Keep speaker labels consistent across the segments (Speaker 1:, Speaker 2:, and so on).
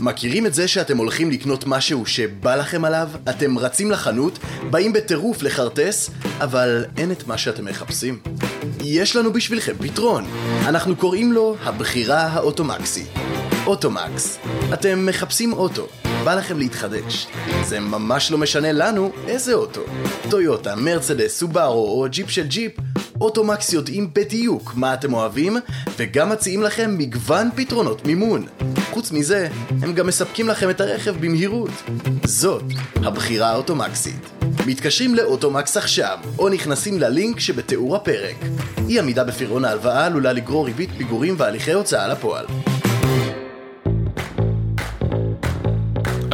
Speaker 1: מכירים את זה שאתם הולכים לקנות משהו שבא לכם עליו? אתם רצים לחנות, באים בטירוף לחרטס, אבל אין את מה שאתם מחפשים? יש לנו בשבילכם פתרון. אנחנו קוראים לו הבחירה האוטומקסי. אוטומקס. אתם מחפשים אוטו, בא לכם להתחדש. זה ממש לא משנה לנו איזה אוטו. טויוטה, מרצדס, סובארו או ג'יפ של ג'יפ, אוטומקס יודעים בדיוק מה אתם אוהבים, וגם מציעים לכם מגוון פתרונות מימון. חוץ מזה, הם גם מספקים לכם את הרכב במהירות. זאת הבחירה האוטומקסית. מתקשרים לאוטומקס עכשיו, או נכנסים ללינק שבתיאור הפרק. אי עמידה בפירעון ההלוואה עלולה לגרור ריבית פיגורים והליכי הוצאה לפועל.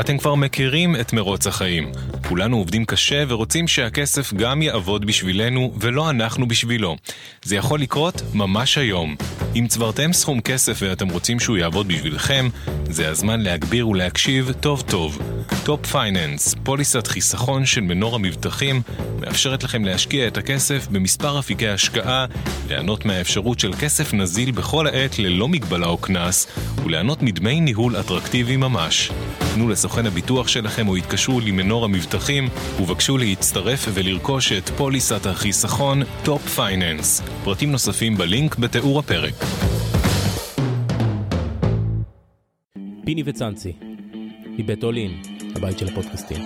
Speaker 2: אתם כבר מכירים את מרוץ החיים. כולנו עובדים קשה ורוצים שהכסף גם יעבוד בשבילנו ולא אנחנו בשבילו. זה יכול לקרות ממש היום. אם צברתם סכום כסף ואתם רוצים שהוא יעבוד בשבילכם, זה הזמן להגביר ולהקשיב טוב טוב. טופ פייננס, פוליסת חיסכון של מנורה מבטחים, מאפשרת לכם להשקיע את הכסף במספר אפיקי השקעה, ליהנות מהאפשרות של כסף נזיל בכל העת ללא מגבלה או קנס, וליהנות מדמי ניהול אטרקטיבי ממש. תנו לסוכן הביטוח שלכם או התקשרו למנורה מבטחים ובקשו להצטרף ולרכוש את פוליסת החיסכון טופ פייננס. פרטים נוספים בלינק בתיאור הפרק.
Speaker 3: פיני וצאנצי, מבית אולין, הבית של הפודקאסטים.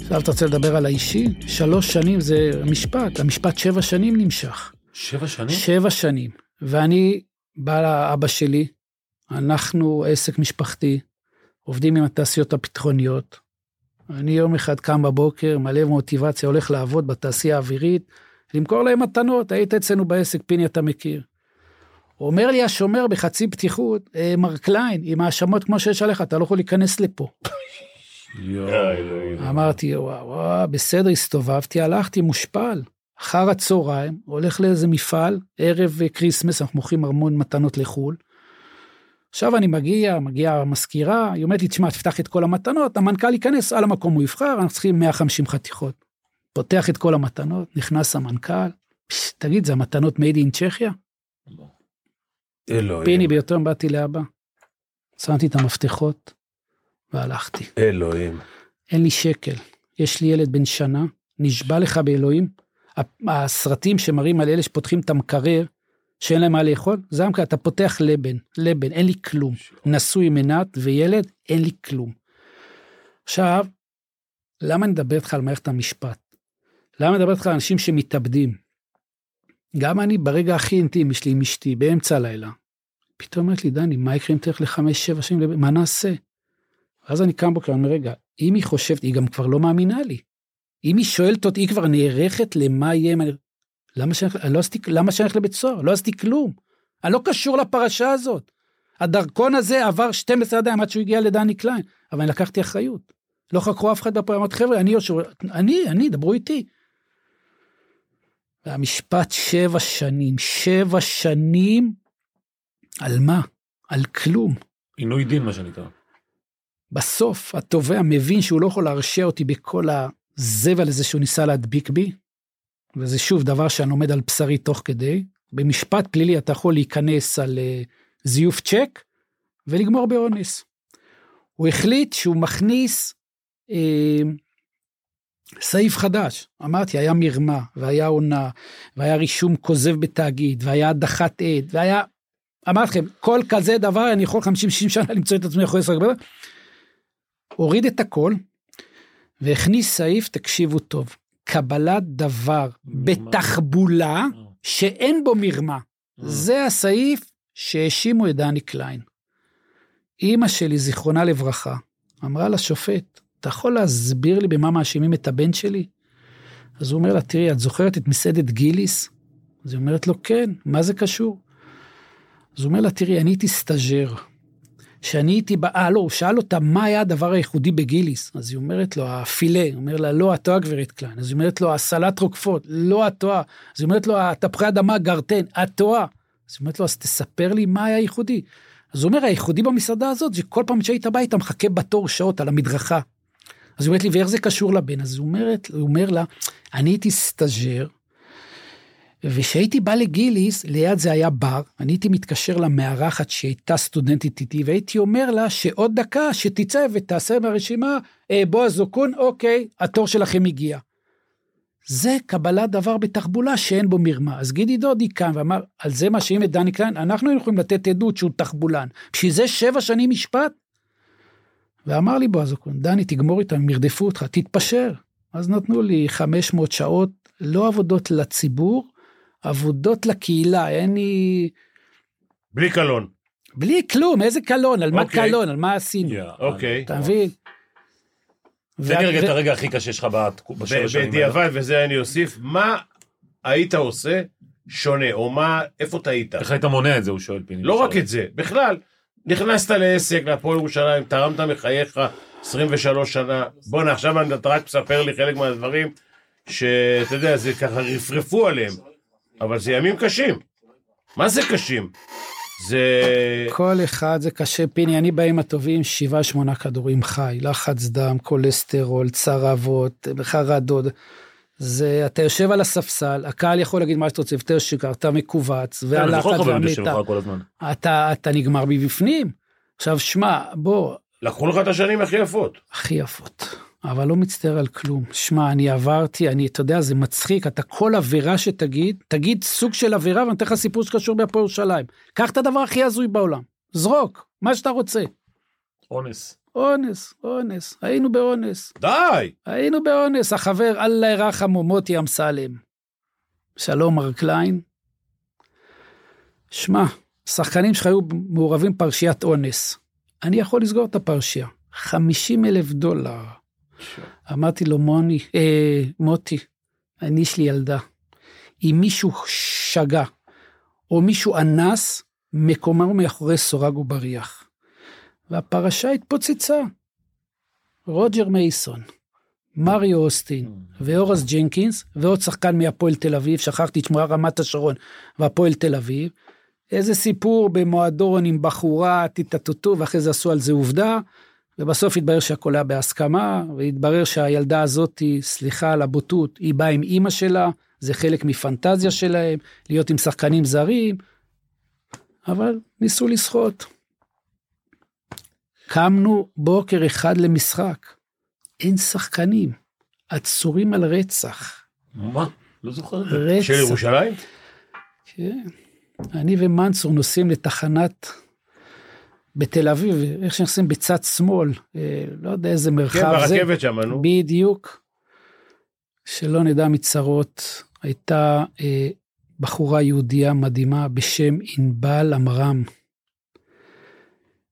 Speaker 4: עכשיו אתה רוצה לדבר על האישי? שלוש שנים זה משפט, המשפט שבע שנים נמשך.
Speaker 5: שבע שנים?
Speaker 4: שבע שנים. ואני בא לאבא שלי, אנחנו עסק משפחתי, עובדים עם התעשיות הפתחוניות. אני יום אחד קם בבוקר, מלא מוטיבציה, הולך לעבוד בתעשייה האווירית, למכור להם מתנות, היית אצלנו בעסק, פיני אתה מכיר. אומר לי השומר בחצי פתיחות, אה, מר קליין, עם האשמות כמו שיש עליך, אתה לא יכול להיכנס לפה. אמרתי, וואו, וואו, בסדר, הסתובבתי, הלכתי מושפל. אחר הצהריים, הולך לאיזה מפעל, ערב כריסמס, אנחנו מוכרים המון מתנות לחו"ל. עכשיו אני מגיע, מגיעה המזכירה, היא אומרת לי, תשמע, תפתח את כל המתנות, המנכ"ל ייכנס, על המקום הוא יבחר, אנחנו צריכים 150 חתיכות. פותח את כל המתנות, נכנס המנכ"ל, פש, תגיד, זה המתנות made in צ'כיה?
Speaker 5: אלוהים.
Speaker 4: פיני ביותר באתי לאבא, שמתי את המפתחות והלכתי.
Speaker 5: אלוהים.
Speaker 4: אין לי שקל, יש לי ילד בן שנה, נשבע לך באלוהים, הסרטים שמראים על אלה שפותחים את המקרר, שאין להם מה לאכול, זה המקרר, אתה פותח לבן, לבן, אין לי כלום. נשוי עם עינת וילד, אין לי כלום. עכשיו, למה אני מדבר איתך על מערכת המשפט? למה אני מדבר איתך על אנשים שמתאבדים? גם אני ברגע הכי אינטימי שלי עם אשתי, באמצע הלילה, פתאום אומרת לי, דני, מה יקרה אם תלך לחמש, שבע שנים, מה נעשה? ואז אני קם בוקר, אני אומר, רגע, אם היא חושבת, היא גם כבר לא מאמינה לי. אם היא שואלת אותי, היא כבר נערכת למה יהיה, למה שאני לא עשיתי, למה שאני אלך לבית סוהר? לא עשיתי כלום. אני לא קשור לפרשה הזאת. הדרכון הזה עבר 12 ידיים עד שהוא הגיע לדני קליין, אבל אני לקחתי אחריות. לא חקרו אף אחד בפעם, אמרתי, חבר'ה, אני יושב, אני, אני, דברו איתי. והמשפט שבע שנים, שבע שנים, על מה? על כלום.
Speaker 5: עינוי דין, מה שנקרא.
Speaker 4: בסוף התובע מבין שהוא לא יכול להרשיע אותי בכל הזבל הזה שהוא ניסה להדביק בי, וזה שוב דבר שאני עומד על בשרי תוך כדי. במשפט פלילי אתה יכול להיכנס על uh, זיוף צ'ק ולגמור באונס. הוא החליט שהוא מכניס uh, סעיף חדש. אמרתי, היה מרמה, והיה עונה, והיה רישום כוזב בתאגיד, והיה הדחת עד, והיה... אמרתי לכם, כל כזה דבר, אני יכול 50-60 שנה למצוא את עצמי אחרי עשר הוריד את הכל, והכניס סעיף, תקשיבו טוב, קבלת דבר בתחבולה שאין בו מרמה. זה הסעיף שהאשימו את דני קליין. אימא שלי, זיכרונה לברכה, אמרה לשופט, אתה יכול להסביר לי במה מאשימים את הבן שלי? אז הוא אומר לה, תראי, את זוכרת את מסעדת גיליס? אז היא אומרת לו, כן, מה זה קשור? אז הוא אומר לה, תראי, אני הייתי סטאג'ר. שאני הייתי בא, אה, לא, הוא שאל אותה מה היה הדבר הייחודי בגיליס. אז היא אומרת לו, הפילה, הוא אומר לה, לא, את טועה גברת קליין. אז היא אומרת לו, הסלט רוקפור, לא, את טועה. אז היא אומרת לו, התפוחי אדמה גרטן, את טועה. אז היא אומרת לו, אז תספר לי מה היה ייחודי. אז הוא אומר, הייחודי במסעדה הזאת, שכל פעם שהיית בא, היית מחכה בתור שעות על המדרכה. אז היא אומרת לי, ואיך זה קשור לבן? אז הוא, אומרת, הוא אומר לה, אני הייתי סטאג'ר, וכשהייתי בא לגיליס, ליד זה היה בר, אני הייתי מתקשר למארחת שהייתה סטודנטית איתי, והייתי אומר לה שעוד דקה שתצא ותעשה מהרשימה, אה, בועז אוקון, אוקיי, התור שלכם הגיע. זה קבלת דבר בתחבולה שאין בו מרמה. אז גידי דודי קם ואמר, על זה מאשימים את דני קליין, אנחנו יכולים לתת עדות שהוא תחבולן. בשביל זה שבע שנים משפט? ואמר לי בועז אוקון, דני, תגמור איתם, הם ירדפו אותך, תתפשר. אז נתנו לי 500 שעות, לא עבודות לציבור, עבודות לקהילה, אין לי...
Speaker 6: בלי קלון.
Speaker 4: בלי כלום, איזה קלון, על מה
Speaker 6: אוקיי.
Speaker 4: קלון, על מה עשינו,
Speaker 6: אוקיי.
Speaker 4: אתה מבין?
Speaker 5: תן לי רגע
Speaker 4: ו-
Speaker 5: את הרגע הכי קשה שלך בתק- בשבע
Speaker 6: ב-
Speaker 5: שנים.
Speaker 6: בדיעבד, וזה אני אוסיף, מה היית עושה שונה, או מה, איפה טעית?
Speaker 5: איך היית מונע את זה, הוא שואל פיני.
Speaker 6: לא רק את זה, בכלל, נכנסת לעסק, להפועל ירושלים, תרמת מחייך 23 שנה, בואנה, עכשיו אתה רק מספר לי חלק מהדברים, שאתה יודע, זה ככה רפרפו עליהם, אבל זה ימים קשים. מה זה קשים? זה...
Speaker 4: כל אחד זה קשה, פיני, אני בימים הטובים, שבעה שמונה כדורים חי, לחץ דם, כולסטרול, צרבות, חרדות. זה, אתה יושב על הספסל, הקהל יכול להגיד מה שאתה רוצה, יותר שיקר, אתה מכווץ,
Speaker 5: כן,
Speaker 4: והלחץ
Speaker 5: הזמן.
Speaker 4: אתה, אתה נגמר מבפנים. עכשיו, שמע, בוא,
Speaker 6: לקחו לך את השנים הכי יפות.
Speaker 4: הכי יפות, אבל לא מצטער על כלום. שמע, אני עברתי, אני, אתה יודע, זה מצחיק, אתה כל עבירה שתגיד, תגיד סוג של עבירה ואני אתן לך סיפור שקשור בהפועל ירושלים. קח את הדבר הכי הזוי בעולם, זרוק, מה שאתה רוצה.
Speaker 5: אונס.
Speaker 4: אונס, אונס, היינו באונס,
Speaker 6: די!
Speaker 4: היינו באונס, החבר אללה ירחמו מוטי אמסלם. שלום מר קליין. שמע, שחקנים שלך היו מעורבים פרשיית אונס. אני יכול לסגור את הפרשייה. 50 אלף דולר. אמרתי לו, מוני, אה, מוטי, אני יש לי ילדה. אם מישהו שגה, או מישהו אנס, מקומו מאחורי סורג ובריח. והפרשה התפוצצה. רוג'ר מייסון, מריו אוסטין ואורס ג'נקינס, ועוד שחקן מהפועל תל אביב, שכחתי את שמו, רמת השרון והפועל תל אביב. איזה סיפור במועדון עם בחורה, טיטטוטו, ואחרי זה עשו על זה עובדה, ובסוף התברר שהכל היה בהסכמה, והתברר שהילדה הזאת, סליחה על הבוטות, היא באה עם אימא שלה, זה חלק מפנטזיה שלהם, להיות עם שחקנים זרים, אבל ניסו לסחוט. קמנו בוקר אחד למשחק, אין שחקנים, עצורים על רצח.
Speaker 5: מה? לא זוכר.
Speaker 4: רצח.
Speaker 6: של ירושלים?
Speaker 4: כן. אני ומנצור נוסעים לתחנת בתל אביב, איך שנכנסים בצד שמאל, אה, לא יודע איזה
Speaker 6: כן,
Speaker 4: מרחב זה.
Speaker 6: ברכבת שם, נו.
Speaker 4: בדיוק. שלא נדע מצרות, הייתה אה, בחורה יהודייה מדהימה בשם ענבל עמרם,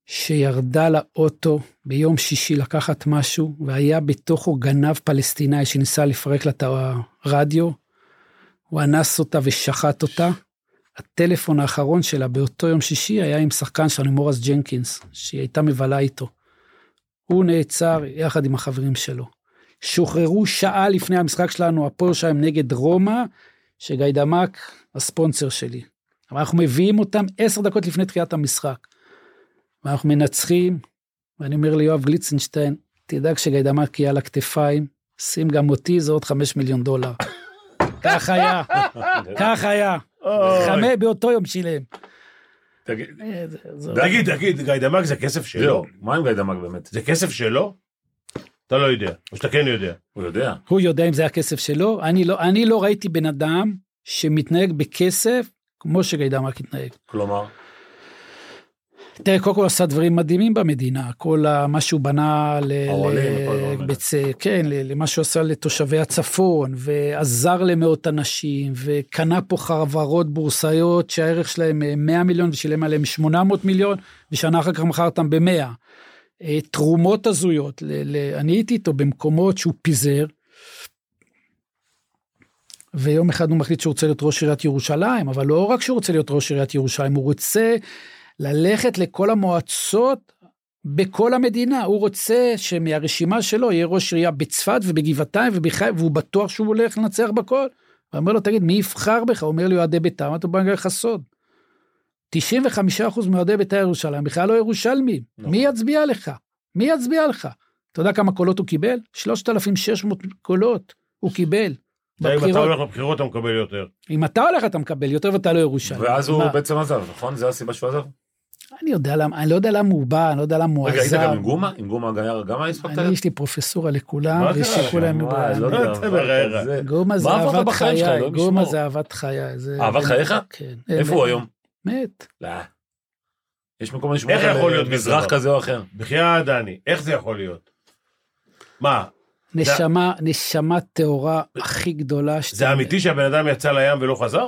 Speaker 4: שירדה לאוטו ביום שישי לקחת משהו, והיה בתוכו גנב פלסטינאי שניסה לפרק לה את הרדיו. הוא אנס אותה ושחט אותה. הטלפון האחרון שלה באותו יום שישי היה עם שחקן שלנו, מורס ג'נקינס, שהיא הייתה מבלה איתו. הוא נעצר יחד עם החברים שלו. שוחררו שעה לפני המשחק שלנו, הפועל שלהם נגד רומא, שגיידמק הספונסר שלי. אבל אנחנו מביאים אותם עשר דקות לפני תחילת המשחק. ואנחנו מנצחים, ואני אומר ליואב גליצנשטיין, תדאג שגיידמק יהיה על הכתפיים, שים גם אותי, זה עוד חמש מיליון דולר. כך היה, כך היה. חמש באותו יום שילם.
Speaker 5: תגיד,
Speaker 4: אה,
Speaker 6: תגיד, תגיד, גיידמק זה כסף שלו?
Speaker 5: מה עם גיא דמק באמת?
Speaker 6: זה כסף שלו? אתה לא יודע, או שאתה כן יודע.
Speaker 5: הוא יודע.
Speaker 4: הוא יודע אם זה הכסף שלו, אני לא, אני לא ראיתי בן אדם שמתנהג בכסף כמו שגיידמק התנהג.
Speaker 5: כלומר,
Speaker 4: תראה, קודם כל עשה דברים מדהימים במדינה, כל מה שהוא בנה ל... בצ... כן, למה שהוא עשה לתושבי הצפון, ועזר למאות אנשים, וקנה פה חברות בורסאיות שהערך שלהם אה, 100 מיליון ושילם עליהם 800 מיליון, ושנה אחר כך מכר אותם ב-100. תרומות הזויות, ל... ל... אני הייתי איתו במקומות שהוא פיזר, ויום אחד הוא מחליט שהוא רוצה להיות ראש עיריית ירושלים, אבל לא רק שהוא רוצה להיות ראש עיריית ירושלים, הוא רוצה ללכת לכל המועצות בכל המדינה. הוא רוצה שמהרשימה שלו יהיה ראש עירייה בצפת ובגבעתיים ובחיפה, והוא בטוח שהוא הולך לנצח בכל. הוא אומר לו, תגיד, מי יבחר בך? הוא אומר לי, אוהדי בית"ר, אתה בא לך סוד. 95% מאוהדי בית"ר ירושלים בכלל לא ירושלמים.
Speaker 5: נכון.
Speaker 4: מי יצביע לך? מי יצביע לך? אתה יודע כמה קולות הוא קיבל? 3,600 קולות הוא קיבל.
Speaker 6: אם אתה. הולך לבחירות אתה מקבל יותר.
Speaker 4: אם אתה הולך אתה מקבל יותר ואתה לא ירושלים.
Speaker 5: ואז הוא? בעצם עזב, נכון? זה הסיבה שהוא עזב?
Speaker 4: אני יודע למה, אני לא יודע למה הוא בא, אני לא יודע למה הוא
Speaker 5: רגע, היית גם. עם גומה? עם גומה גייר גם הספקת?
Speaker 4: אני יש לי פרופסורה לכולם, ויש
Speaker 6: קרה
Speaker 4: לי כולם...
Speaker 5: וואי, לא
Speaker 6: לא,
Speaker 4: גומה זה אהבת? חיי, גומה. זה אהבת חיי. זה-
Speaker 5: אהבת חייך?
Speaker 4: כן.
Speaker 5: איפה הוא היום?
Speaker 4: מת.
Speaker 5: לא. יש מקום לשמור
Speaker 6: איך יכול להיות
Speaker 5: מזרח
Speaker 6: כזה
Speaker 5: או אחר.
Speaker 6: בחייאת דני, איך זה יכול להיות? מה,
Speaker 4: נשמה, נשמה טהורה הכי גדולה. שאתה-
Speaker 6: זה אמיתי שהבן אדם יצא לים ולא חזר?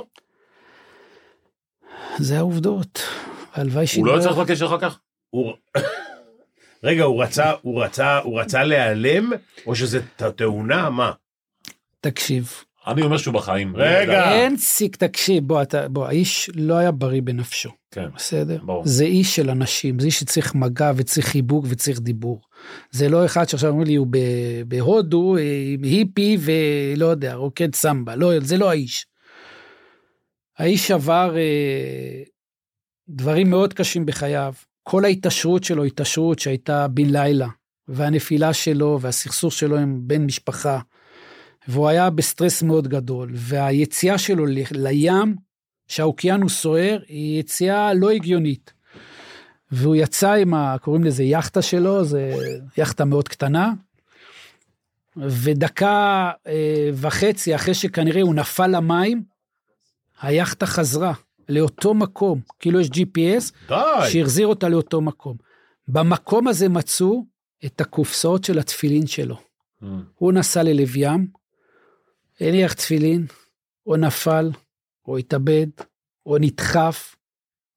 Speaker 4: זה העובדות. הלוואי
Speaker 5: הוא לא לך קשר אחר כך?
Speaker 6: רגע, הוא רצה, הוא רצה, הוא רצה להיעלם, או שזה תאונה? מה?
Speaker 4: תקשיב,
Speaker 5: אני אומר שהוא בחיים.
Speaker 6: רגע.
Speaker 4: אין סיק, תקשיב, בוא, אתה, בוא, האיש לא היה בריא בנפשו,
Speaker 5: כן.
Speaker 4: בסדר?
Speaker 5: ברור.
Speaker 4: זה איש של אנשים, זה איש שצריך מגע וצריך חיבוק וצריך דיבור. זה לא אחד שעכשיו אומרים לי, הוא בהודו אה, עם היפי ולא יודע, רוקד סמבה, לא, זה לא האיש. האיש עבר אה, דברים מאוד קשים בחייו. כל ההתעשרות שלו, התעשרות שהייתה בן לילה, והנפילה שלו והסכסוך שלו עם בן משפחה, והוא היה בסטרס מאוד גדול, והיציאה שלו ל- לים, שהאוקיינוס סוער, היא יציאה לא הגיונית. והוא יצא עם ה... קוראים לזה יאכטה שלו, זה יאכטה מאוד קטנה, ודקה אה, וחצי אחרי שכנראה הוא נפל למים, היאכטה חזרה לאותו מקום, כאילו יש GPS,
Speaker 6: די.
Speaker 4: שהחזיר אותה לאותו מקום. במקום הזה מצאו את הקופסאות של התפילין שלו.
Speaker 5: Mm.
Speaker 4: הוא נסע ללב ים, הניח תפילין, או נפל, או התאבד, או נדחף,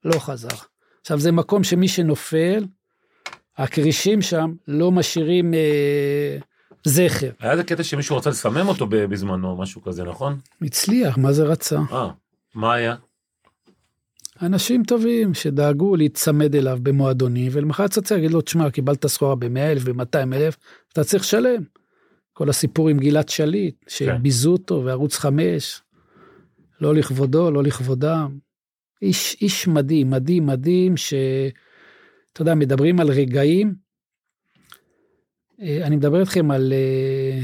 Speaker 4: לא חזר. עכשיו זה מקום שמי שנופל, הכרישים שם לא משאירים אה, זכר.
Speaker 5: היה איזה קטע שמישהו רצה לסמם אותו בזמנו, משהו כזה, נכון?
Speaker 4: הצליח, מה זה רצה?
Speaker 5: אה, מה היה?
Speaker 4: אנשים טובים שדאגו להיצמד אליו במועדונים, ולמחרת צצה יגיד לו, תשמע, קיבלת סחורה ב-100 אלף, ב-200 אלף, אתה צריך לשלם. כל הסיפור עם גלעד שליט, שביזו אותו, וערוץ 5, לא לכבודו, לא לכבודם. איש, איש מדהים, מדהים, מדהים, שאתה יודע, מדברים על רגעים. אה, אני מדבר איתכם על... אה,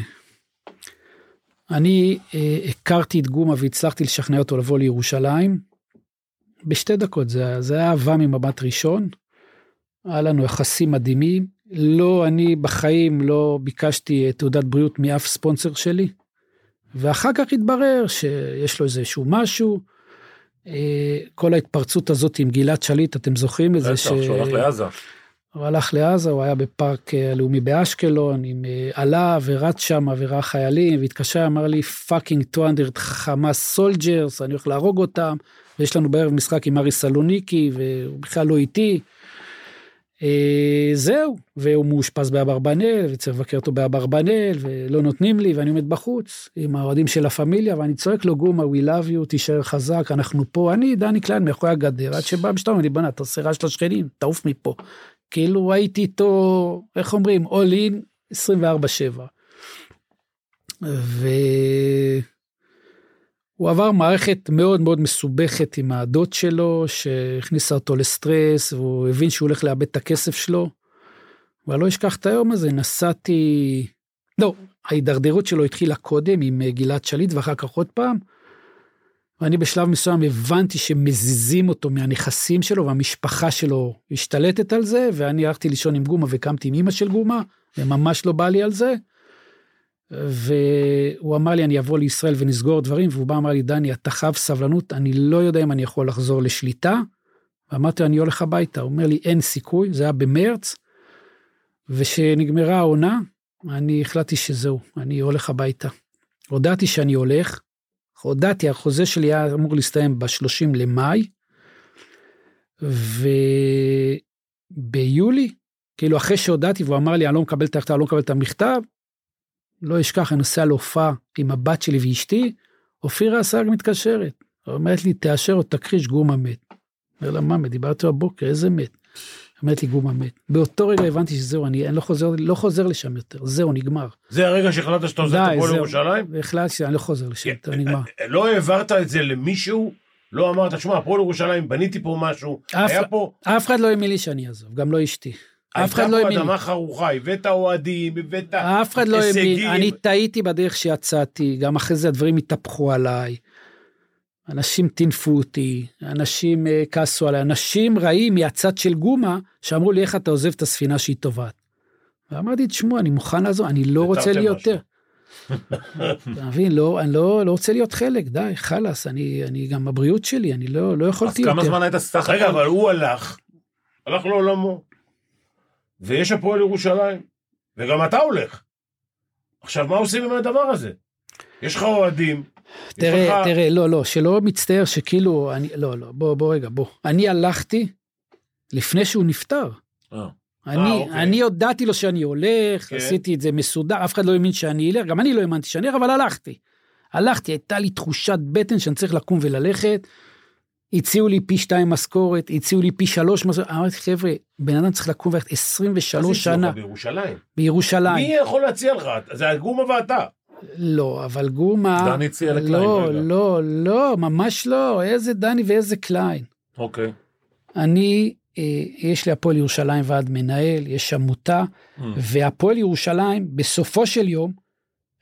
Speaker 4: אני אה, הכרתי את גומה והצלחתי לשכנע אותו לבוא לירושלים. בשתי דקות, זה, זה היה אהבה ממבט ראשון. היה לנו יחסים מדהימים. לא, אני בחיים לא ביקשתי אה, תעודת בריאות מאף ספונסר שלי. ואחר כך התברר שיש לו איזשהו משהו. אה, כל ההתפרצות הזאת עם גלעד שליט, אתם זוכרים את זה?
Speaker 5: בטח, שהוא הלך לעזה.
Speaker 4: הוא הלך לעזה, הוא היה בפארק אה, הלאומי באשקלון, עם אלה ורץ שם וראה חיילים, והתקשר, אמר לי fucking 200 חמאס soldiers, אני הולך להרוג אותם, ויש לנו בערב משחק עם ארי סלוניקי, והוא בכלל לא איתי. אה, זהו, והוא מאושפז באברבנאל, וצריך לבקר אותו באברבנאל, ולא נותנים לי, ואני עומד בחוץ, עם האוהדים של הפמיליה, ואני צועק לו, גומה, we love you, תישאר חזק, אנחנו פה, אני, דני קליין, מאחורי הגדר, עד שבא המשטרה, אומר לי, בוא'נה, אתה עושה רעש לשכנים, תעוף מפה. כאילו הייתי איתו, איך אומרים, all in 24/7. והוא עבר מערכת מאוד מאוד מסובכת עם הדוד שלו, שהכניסה אותו לסטרס, והוא הבין שהוא הולך לאבד את הכסף שלו. ואני לא אשכח את היום הזה, נסעתי... לא, ההידרדרות שלו התחילה קודם עם אה, גלעד שליט ואחר כך עוד פעם. ואני בשלב מסוים הבנתי שמזיזים אותו מהנכסים שלו והמשפחה שלו השתלטת על זה ואני הלכתי לישון עם גומה וקמתי עם אמא של גומה וממש לא בא לי על זה. והוא אמר לי אני אבוא לישראל ונסגור דברים והוא בא אמר לי דני אתה חייב סבלנות אני לא יודע אם אני יכול לחזור לשליטה. ואמרתי לו אני הולך הביתה הוא אומר לי אין סיכוי זה היה במרץ. ושנגמרה העונה אני החלטתי שזהו אני הולך הביתה. הודעתי שאני הולך הודעתי, החוזה שלי היה אמור להסתיים ב-30 למאי, וביולי, כאילו אחרי שהודעתי והוא אמר לי, אני לא מקבל את ההחלטה, אני לא מקבל את המכתב, לא אשכח, אני נוסע להופעה עם הבת שלי ואשתי, אופירה אסרג מתקשרת, אומרת לי, תאשר או תכחיש, גומה מת. אומר לה, מה מת? דיברתי בבוקר, איזה מת? אומרת לי, גומה מת. באותו רגע הבנתי שזהו, אני, אני לא, חוזר, לא חוזר לשם יותר, זהו, נגמר.
Speaker 6: זה הרגע שהחלטת שאתה עוזב את הפועל. ירושלים?
Speaker 4: והחלטתי שאני לא חוזר לשם יותר, נגמר.
Speaker 6: לא העברת את זה למישהו? לא אמרת, שמע, הפועל ירושלים, בניתי פה משהו,
Speaker 4: אף-
Speaker 6: היה פה...
Speaker 4: אף אחד לא האמין לי שאני אעזוב, גם לא אשתי. אף אחד
Speaker 6: הייתה
Speaker 4: לא
Speaker 6: פה
Speaker 4: האמין לי.
Speaker 6: אדמה חרוכה, הבאת אוהדים, הבאת
Speaker 4: אף אחד לא האמין,
Speaker 6: הישגים.
Speaker 4: אני טעיתי בדרך שיצאתי, גם אחרי זה הדברים התהפכו עליי. אנשים טינפו אותי, אנשים אה, כעסו עליי, אנשים רעים מהצד של גומה, שאמרו לי איך אתה עוזב את הספינה שהיא טובעת. ואמרתי, תשמעו, אני מוכן לעזוב, אני לא רוצה להיות. יותר. אתה מבין, לא, אני לא, לא רוצה להיות חלק, די, חלאס, אני, אני גם הבריאות שלי, אני לא, לא
Speaker 5: אז
Speaker 4: יכולתי
Speaker 5: כמה
Speaker 4: יותר.
Speaker 5: זמן היית סך
Speaker 6: רגע? אבל הוא הלך, הלך לעולמו. ויש הפועל ירושלים, וגם אתה הולך. עכשיו, מה עושים עם הדבר הזה? יש לך אוהדים,
Speaker 4: תראה,
Speaker 6: לך-
Speaker 4: תראה, לא, לא, שלא מצטער שכאילו, אני, לא, לא, בוא, בוא רגע, בוא. אני הלכתי לפני שהוא נפטר.
Speaker 5: אה.
Speaker 4: אני,
Speaker 6: אוקיי.
Speaker 4: אני הודעתי לו שאני הולך,
Speaker 6: כן.
Speaker 4: עשיתי את זה מסודר, אף אחד לא האמין שאני אלך, גם אני לא האמנתי שאני אלך, אבל הלכתי. הלכתי, הייתה לי תחושת בטן שאני צריך לקום וללכת. הציעו לי פי שתיים משכורת, הציעו לי פי שלוש משכורת, אמרתי חבר'ה, בן אדם צריך לקום וללכת
Speaker 6: מה זה
Speaker 4: 23
Speaker 6: הציעו לך
Speaker 4: שנה
Speaker 6: בירושלים.
Speaker 4: בירושלים.
Speaker 6: מי יכול להציע לך? זה הגומה ואתה.
Speaker 4: לא, אבל גומה...
Speaker 5: דני הציע לקליין,
Speaker 4: לא,
Speaker 5: רגע.
Speaker 4: לא, לא, ממש לא, איזה דני ואיזה קליין.
Speaker 5: אוקיי.
Speaker 4: אני, אה, יש לי הפועל ירושלים ועד מנהל, יש עמותה,
Speaker 5: Mm.
Speaker 4: והפועל ירושלים, בסופו של יום,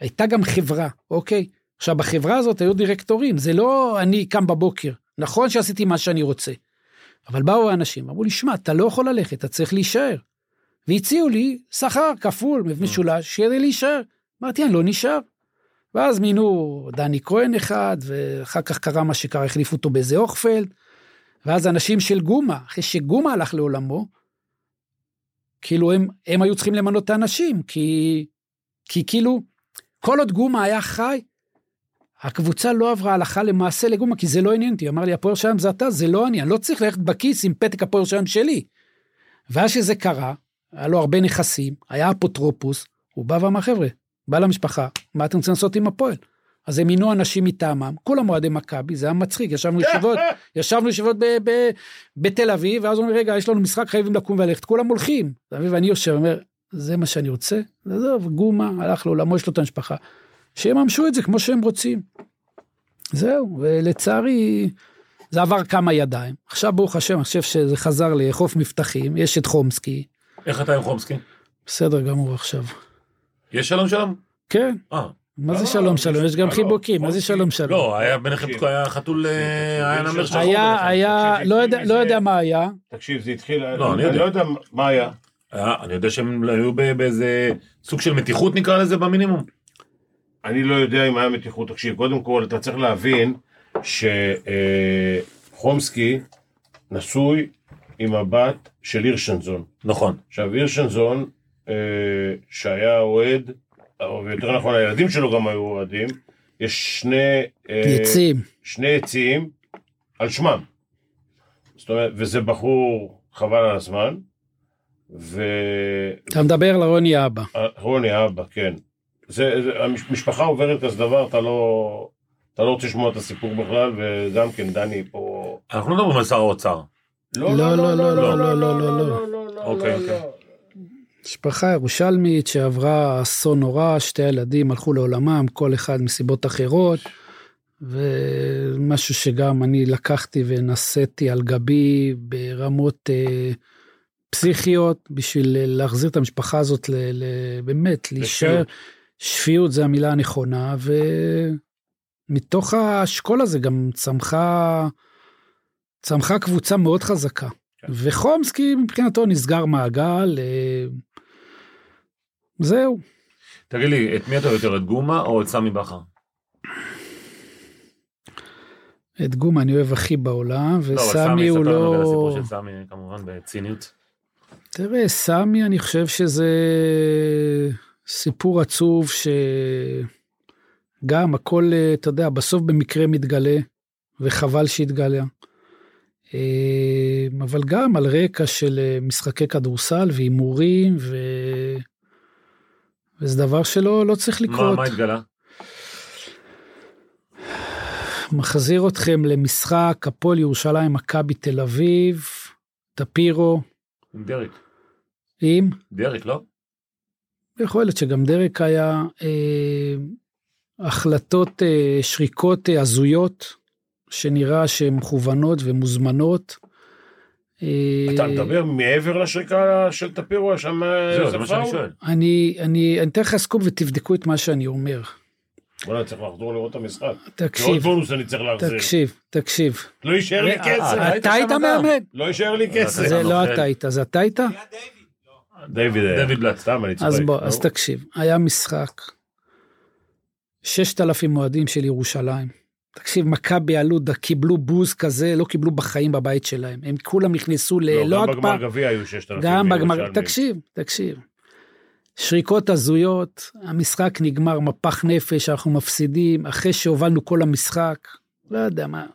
Speaker 4: הייתה גם חברה, אוקיי? עכשיו, בחברה הזאת היו דירקטורים, זה לא אני קם בבוקר. נכון שעשיתי מה שאני רוצה, אבל באו האנשים, אמרו לי, שמע, אתה לא יכול ללכת, אתה צריך להישאר. והציעו לי שכר כפול, משולש, כדי להישאר. אמרתי, אני לא נשאר. ואז מינו דני כהן אחד, ואחר כך קרה מה שקרה, החליפו אותו באיזה אוכפלד. ואז אנשים של גומה, אחרי שגומה הלך לעולמו, כאילו הם, הם היו צריכים למנות את האנשים, כי, כי כאילו, כל עוד גומה היה חי, הקבוצה לא עברה הלכה למעשה לגומה, כי זה לא עניין אותי. אמר לי, הפועל ירושלים זה אתה, זה לא אני, אני לא צריך ללכת בכיס עם פתק הפועל ירושלים שלי. ואז שזה קרה, היה לו הרבה נכסים, היה אפוטרופוס, הוא בא ואמר, חבר'ה, בא למשפחה, מה אתם רוצים לעשות עם הפועל? אז הם מינו אנשים מטעמם, כולם אוהדי מכבי, זה היה מצחיק, ישבנו ישיבות, ישבנו ישיבות בתל אביב, ואז אומרים, רגע, יש לנו משחק, חייבים לקום וללכת, כולם הולכים. ואני יושב, אומר, זה מה שאני רוצה? עזוב, גומה, הלך לעולמו, יש לו את המשפחה. שיממשו את זה כמו שהם רוצים. זהו, ולצערי, זה עבר כמה ידיים. עכשיו, ברוך השם, אני חושב שזה חזר לחוף מבטחים, יש את חומסקי,
Speaker 5: איך אתה עם חומסקי?
Speaker 4: בסדר גמור עכשיו.
Speaker 5: יש שלום שלום?
Speaker 4: כן,
Speaker 5: אה.
Speaker 4: מה זה
Speaker 6: לא,
Speaker 4: שלום שלום? יש גם
Speaker 6: לא,
Speaker 4: חיבוקים, מה זה. שלום שלום?
Speaker 5: לא, היה ביניכם. היה חתול, אה, היה נמר שחור
Speaker 4: היה. היה, לא יודע- לא יודע מה היה,
Speaker 6: תקשיב, זה התחיל,
Speaker 5: לא, אני.
Speaker 6: לא יודע מה היה.
Speaker 5: אני יודע שהם היו באיזה סוג של מתיחות נקרא לזה במינימום.
Speaker 6: אני לא יודע אם היה מתיחות. תקשיב, קודם כל, אתה צריך להבין שחומסקי נשוי עם הבת של הירשנזון.
Speaker 5: נכון.
Speaker 6: עכשיו, הירשנזון, אה, שהיה אוהד, או יותר נכון, הילדים שלו גם היו אוהדים, יש שני... אה,
Speaker 4: יצים.
Speaker 6: שני יציאים על שמם. זאת אומרת, וזה בחור חבל על הזמן,
Speaker 4: אתה מדבר לרוני אבא.
Speaker 6: ורוני האבא, כן. זה, זה, המשפחה עוברת כזה דבר, אתה לא, אתה לא רוצה לשמוע את הסיפור בכלל, וגם כן, דני פה...
Speaker 5: אנחנו לא מדברים על שר האוצר.
Speaker 4: לא, לא, לא, לא, לא, לא, לא, לא.
Speaker 5: אוקיי, אוקיי.
Speaker 4: משפחה ירושלמית שעברה אסון נורא, שתי ילדים הלכו לעולמם, כל אחד מסיבות אחרות, ומשהו שגם אני לקחתי ונשאתי על גבי ברמות אה, פסיכיות, בשביל להחזיר את המשפחה הזאת, ל, ל, באמת, להישאר, שפיות זה המילה הנכונה, ומתוך השכול הזה גם צמחה, צמחה קבוצה מאוד חזקה. וחומסקי מבחינתו נסגר מעגל, אה, זהו.
Speaker 5: תגיד לי, את מי אתה יותר, את גומה או את סמי בכר?
Speaker 4: את גומה אני אוהב הכי בעולם,
Speaker 5: לא,
Speaker 4: וסמי הוא
Speaker 5: על
Speaker 4: לא...
Speaker 5: הסיפור של סמי כמובן בציניות.
Speaker 4: תראה, סמי אני חושב שזה סיפור עצוב שגם הכל, אה, אתה יודע, בסוף במקרה מתגלה, וחבל שהתגלה. אה, אבל גם על רקע של אה, משחקי כדורסל והימורים, ו... וזה דבר שלא לא צריך
Speaker 5: מה
Speaker 4: לקרות.
Speaker 5: מה התגלה?
Speaker 4: מחזיר אתכם למשחק הפועל ירושלים, מכבי תל אביב, טפירו,
Speaker 5: עם דרק.
Speaker 4: עם,
Speaker 5: דרק, לא?
Speaker 4: יכול להיות שגם דרק היה, אה, החלטות, אה, שריקות אה, הזויות, שנראה שהן מכוונות ומוזמנות. אה,
Speaker 6: אתה מדבר מעבר לשריקה של טפירו, שם
Speaker 5: זהו, זה מה שאני שואל.
Speaker 4: אני, אני, אני אתן לך סקופ ותבדקו את מה שאני אומר.
Speaker 6: בוא'נה, צריך לחזור לראות את המשחק. עוד
Speaker 4: תקשיב,
Speaker 6: בונוס אני צריך להחזיר.
Speaker 4: תקשיב, תקשיב.
Speaker 6: לא יישאר לי
Speaker 4: אה,
Speaker 6: כסף.
Speaker 4: אתה היית מאמן?
Speaker 6: לא יישאר לי כסף.
Speaker 4: זה לא. אתה היית, זה אתה היית?
Speaker 6: דיוויד היה.
Speaker 5: דויד בלאט.
Speaker 6: סתם, אני צוחק.
Speaker 4: אז בוא. אז תקשיב, היה משחק, 6,000 אוהדים של ירושלים. תקשיב, מכבי עלו, קיבלו בוז כזה, לא קיבלו בחיים בבית שלהם. הם כולם נכנסו ל...
Speaker 6: לא,
Speaker 4: לא
Speaker 6: גם בגמר גביע היו 6,000
Speaker 4: גם בגמר,
Speaker 6: ירושלמים.
Speaker 4: תקשיב, תקשיב. שריקות הזויות, המשחק נגמר מפח נפש, אנחנו מפסידים, אחרי שהובלנו כל המשחק, לא יודע מה.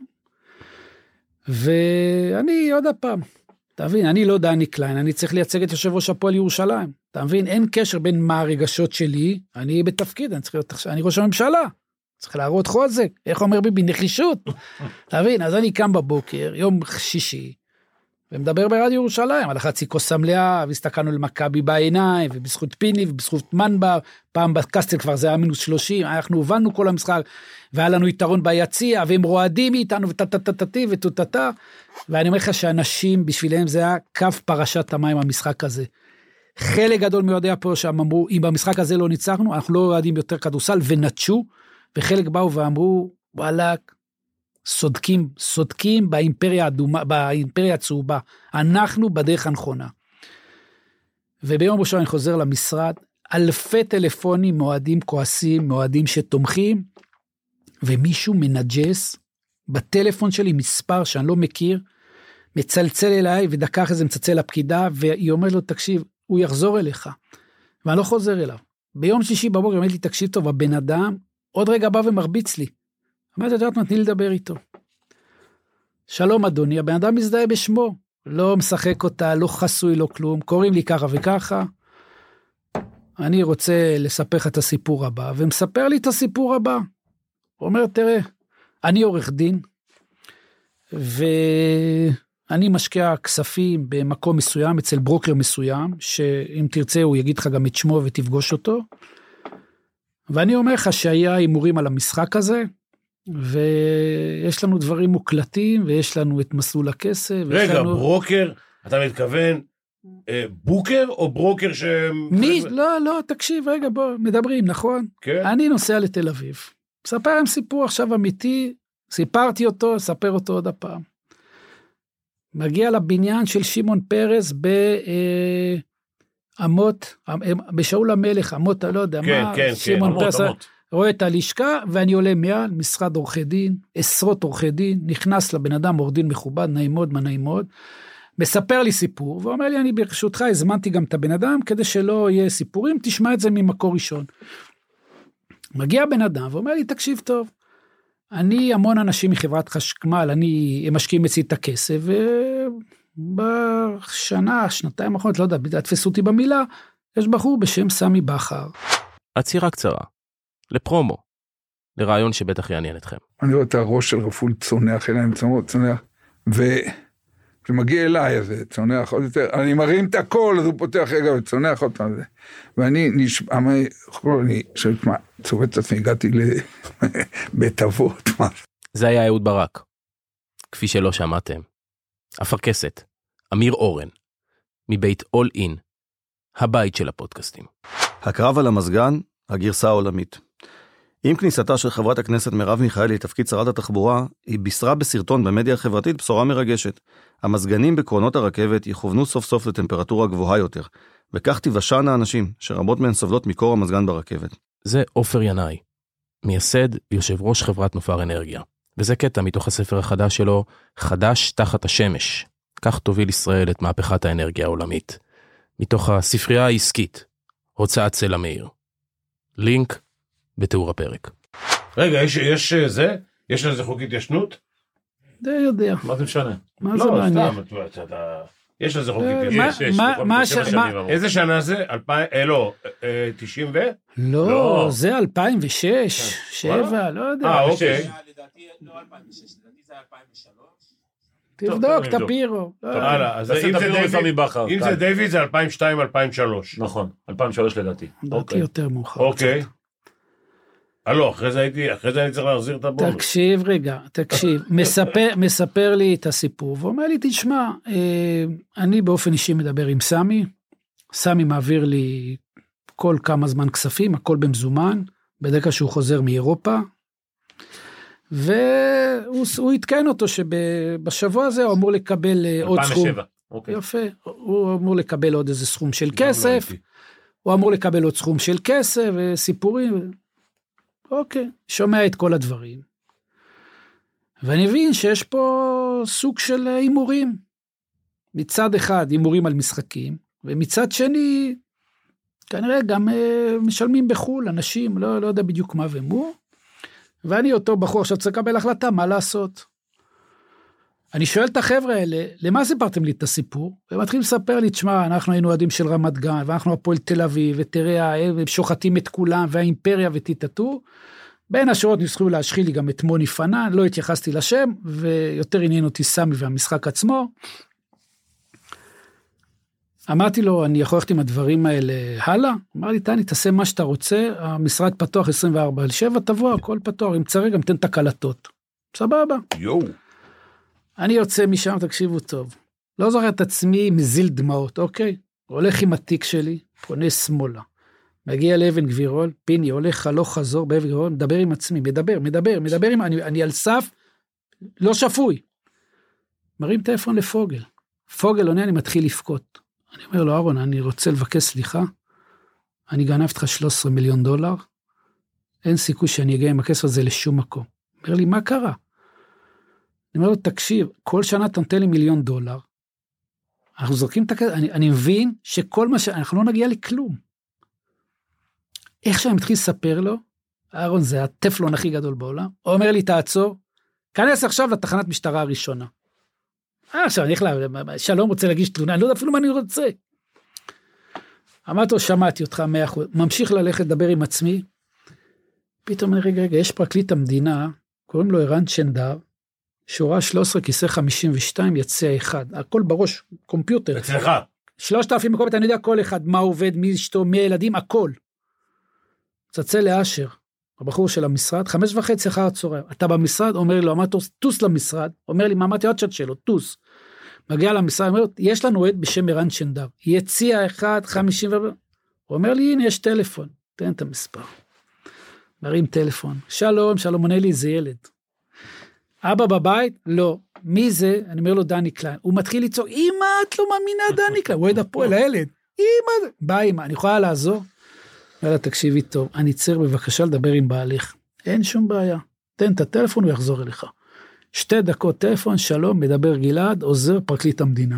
Speaker 4: ואני, עוד פעם, אתה מבין, אני לא דני קליין, אני צריך לייצג את יושב ראש הפועל ירושלים. אתה מבין, אין קשר בין מה הרגשות שלי, אני בתפקיד, אני צריך להיות עכשיו, אני ראש הממשלה. צריך להראות חוזק, איך אומר ביבי, נחישות. אתה מבין, אז אני קם בבוקר, יום שישי, ומדבר ברדיו ירושלים. על החצי כוס המלאה, והסתכלנו למכבי בעיניים, ובזכות פיני ובזכות מנבר, פעם בקסטל כבר זה היה מינוס 30, אנחנו הובלנו כל המשחק, והיה לנו יתרון ביציע, והם רועדים מאיתנו, וטטטטטי וטוטטה, ואני אומר לך שאנשים, בשבילם זה היה קו פרשת המים המשחק הזה. חלק גדול מאוהדי הפועל שם אמרו, אם במשחק הזה לא ניצחנו, אנחנו לא אוהדים יותר כדורסל, ונטשו, וחלק באו ואמרו, וואלכ, סודקים, סודקים באימפריה האדומה, באימפריה הצהובה. אנחנו בדרך הנכונה. וביום ראשון אני חוזר למשרד, אלפי טלפונים מאוהדים כועסים, מאוהדים שתומכים, ומישהו מנג'ס בטלפון שלי מספר שאני לא מכיר, מצלצל אליי, ודקה אחרי זה מצלצל לפקידה, והיא אומרת לו, תקשיב, הוא יחזור אליך. ואני לא חוזר אליו. ביום שישי בבוקר היא אומרת לי, תקשיב טוב, הבן אדם עוד רגע בא ומרביץ לי. אמרתי, את יודעת מה, תני לדבר איתו. שלום אדוני, הבן אדם מזדהה בשמו, לא משחק אותה, לא חסוי, לא כלום, קוראים לי ככה וככה. אני רוצה לספר לך את הסיפור הבא, ומספר לי את הסיפור הבא. הוא אומר, תראה, אני עורך דין, ואני משקיע כספים במקום מסוים, אצל ברוקר מסוים, שאם תרצה הוא יגיד לך גם את שמו ותפגוש אותו. ואני אומר לך שהיה הימורים על המשחק הזה, ויש לנו דברים מוקלטים, ויש לנו את מסלול הכסף.
Speaker 6: רגע,
Speaker 4: לנו...
Speaker 6: ברוקר, אתה מתכוון אה, בוקר או ברוקר ש...
Speaker 4: מי? לא, לא, תקשיב, רגע, בוא, מדברים, נכון?
Speaker 6: כן?
Speaker 4: אני נוסע לתל אביב. מספר להם סיפור עכשיו אמיתי, סיפרתי אותו, אספר אותו עוד הפעם. מגיע לבניין של שמעון פרס באמות, בשאול המלך, אמות, לא יודע
Speaker 6: כן,
Speaker 4: מה,
Speaker 6: כן, כן,
Speaker 4: שמעון
Speaker 5: אמות,
Speaker 4: פרס,
Speaker 5: אמות.
Speaker 4: רואה את הלשכה, ואני עולה מעל, משרד עורכי דין, עשרות עורכי דין, נכנס לבן אדם, עורך דין מכובד, נעים מאוד, מה נעים מאוד, מספר לי סיפור, ואומר לי, אני ברשותך הזמנתי גם את הבן אדם, כדי שלא יהיה סיפורים, תשמע את זה ממקור ראשון. מגיע בן אדם ואומר לי, תקשיב טוב, אני, המון אנשים מחברת חשמל, אני, הם משקיעים אצלי את הכסף, ובשנה, שנתיים האחרונות, לא יודע, תתפסו אותי במילה, יש בחור בשם סמי בכר.
Speaker 3: עצירה קצרה. לפרומו. לרעיון שבטח יעניין אתכם.
Speaker 7: אני רואה את הראש של רפול צונח, עיניים צומחות, צונח, וזה מגיע אליי, אז צונח עוד יותר, אני מרים את הכל, אז הוא פותח רגע וצונח עוד פעם. ואני נשבע, אני חושב, מה, צובט את עצמי, הגעתי לבית אבות, מה
Speaker 3: זה היה אהוד ברק. כפי שלא שמעתם. אפרכסת, אמיר אורן, מבית אול אין, הבית של הפודקאסטים.
Speaker 8: הקרב על המזגן, הגרסה העולמית. עם כניסתה של חברת הכנסת מרב מיכאלי לתפקיד שרת התחבורה, היא בישרה בסרטון במדיה החברתית בשורה מרגשת. המזגנים בקרונות הרכבת יכוונו סוף סוף לטמפרטורה גבוהה יותר, וכך תיוושענה האנשים, שרבות מהן סובלות מקור המזגן ברכבת.
Speaker 3: זה עופר ינאי, מייסד ויושב ראש חברת נופר אנרגיה. וזה קטע מתוך הספר החדש שלו, חדש תחת השמש. כך תוביל ישראל את מהפכת האנרגיה העולמית. מתוך הספרייה העסקית, הוצאת סלע מאיר. לינק בתיאור הפרק.
Speaker 6: רגע, יש- יש אה, זה? יש לזה חוק התיישנות?
Speaker 4: זה יודע,
Speaker 5: מה זה משנה?
Speaker 4: מה זה
Speaker 6: לא,
Speaker 4: מעניין?
Speaker 6: סתם, אתה- יש לזה חוק
Speaker 4: אה,
Speaker 6: התיישנות.
Speaker 5: אמרו.
Speaker 6: איזה שנה זה? אלפיים, אה, לא, אה, 90 ו?
Speaker 4: לא,
Speaker 5: לא.
Speaker 4: זה 2006, 7, לא יודע.
Speaker 6: אה, אוקיי.
Speaker 9: לדעתי, לא 2006, לדעתי זה היה 2003.
Speaker 4: תבדוק,
Speaker 5: נבדוק.
Speaker 4: טפירו. לא.
Speaker 6: הלאה, אז אם
Speaker 5: את
Speaker 6: זה דיוויד-. זה דיוויד זה 2002-2003.
Speaker 5: נכון, 2003 לדעתי.
Speaker 4: לדעתי
Speaker 5: אוקיי.
Speaker 4: יותר מאוחר.
Speaker 6: אוקיי.
Speaker 4: קצת.
Speaker 6: אה לא, אחרי זה הייתי, אחרי זה אני צריך להחזיר את הבונוס.
Speaker 4: תקשיב רגע, תקשיב, מספר, מספר לי את הסיפור, ואומר לי, תשמע, אה, אני באופן אישי מדבר עם סמי, סמי מעביר לי כל כמה זמן כספים, הכל במזומן, בדרך כלל שהוא חוזר מאירופה, והוא הוא עדכן אותו שבשבוע הזה הוא אמור לקבל אה, עוד סכום.
Speaker 5: 2007. אוקיי.
Speaker 4: יפה, הוא אמור לקבל עוד איזה סכום של
Speaker 6: לא
Speaker 4: כסף. הוא אמור לקבל עוד סכום של כסף וסיפורים. אוקיי, שומע את כל הדברים. ואני מבין שיש פה סוג של הימורים. מצד אחד הימורים על משחקים, ומצד שני, כנראה גם אה, משלמים בחו"ל, אנשים, לא, לא יודע בדיוק מה ומו. ואני אותו בחור עכשיו צריך לקבל החלטה מה לעשות. אני שואל את החבר'ה האלה, למה סיפרתם לי את הסיפור? והם מתחילים לספר לי, תשמע, אנחנו היינו אוהדים של רמת גן, ואנחנו הפועל תל אביב, ותראה, הם שוחטים את כולם, והאימפריה וטיטטו. בין השורות ניסחו להשחיל לי גם את מוני פנן, לא התייחסתי לשם, ויותר עניין אותי סמי והמשחק עצמו. אמרתי לו, אני יכול ללכת עם הדברים האלה הלאה? אמר לי, טני, תעשה מה שאתה רוצה, המשרד פתוח 24 על 7, תבוא, הכל פתוח, אם צריך גם תן את הקלטות. סבבה.
Speaker 6: יואו.
Speaker 4: אני יוצא משם, תקשיבו טוב. לא זוכר את עצמי מזיל דמעות, אוקיי? הולך עם התיק שלי, פונה שמאלה. מגיע לאבן גבירול, פיני הולך הלוך חזור באבן גבירול, מדבר עם עצמי, מדבר, מדבר, מדבר עם, אני, אני על סף, לא שפוי. מרים טלפון לפוגל. פוגל עונה, אני מתחיל לבכות. אני אומר לו, אהרון, אני רוצה לבקש סליחה. אני גנבתי לך 13 מיליון דולר, אין סיכוי שאני אגיע עם הכסף הזה לשום מקום. אומר לי, מה קרה? אני אומר לו, תקשיב, כל שנה אתה נותן לי מיליון דולר, אנחנו זורקים את הכסף, אני, אני מבין שכל מה ש... אנחנו לא נגיע לכלום. איך שאני מתחיל לספר לו, אהרון זה הטפלון הכי גדול בעולם, הוא אומר לי, תעצור, כנס עכשיו לתחנת משטרה הראשונה. אה, עכשיו אני הולך ל... שלום רוצה להגיש תלונה, אני לא יודע אפילו מה אני רוצה. אמרתי לו, שמעתי אותך מאה אחוז, ממשיך ללכת לדבר עם עצמי, פתאום אני, רגע, רגע, יש פרקליט המדינה, קוראים לו ערן צ'נדר, שורה 13 כיסא 52 יציע אחד, הכל בראש, קומפיוטר.
Speaker 6: אצלך.
Speaker 4: 3,000 מקומות, אני יודע כל אחד, מה עובד, מי אשתו, מי הילדים, הכל. צלצל לאשר, הבחור של המשרד, חמש וחצי אחר הצהריים, אתה במשרד? אומר לו, טוס למשרד, אומר לי, מה אמרתי, עוד שעת שאלות, טוס. מגיע למשרד, אומר, יש לנו עד בשם ערן שנדר, יציע אחד, חמישים ו... הוא אומר לי, הנה, יש טלפון, תן את המספר. מרים טלפון, שלום, שלום, עונה לי, זה ילד. אבא בבית? לא. מי זה? אני אומר לו, דני קליין. הוא מתחיל לצעוק, אמא, את לא מאמינה, דני קליין. הוא אוהד הפועל, הילד. אמא, בא אמא, אני יכולה לעזור? יאללה, תקשיבי טוב, אני צריך בבקשה לדבר עם בעלך. אין שום בעיה. תן את הטלפון, הוא יחזור אליך. שתי דקות טלפון, שלום, מדבר גלעד, עוזר פרקליט המדינה.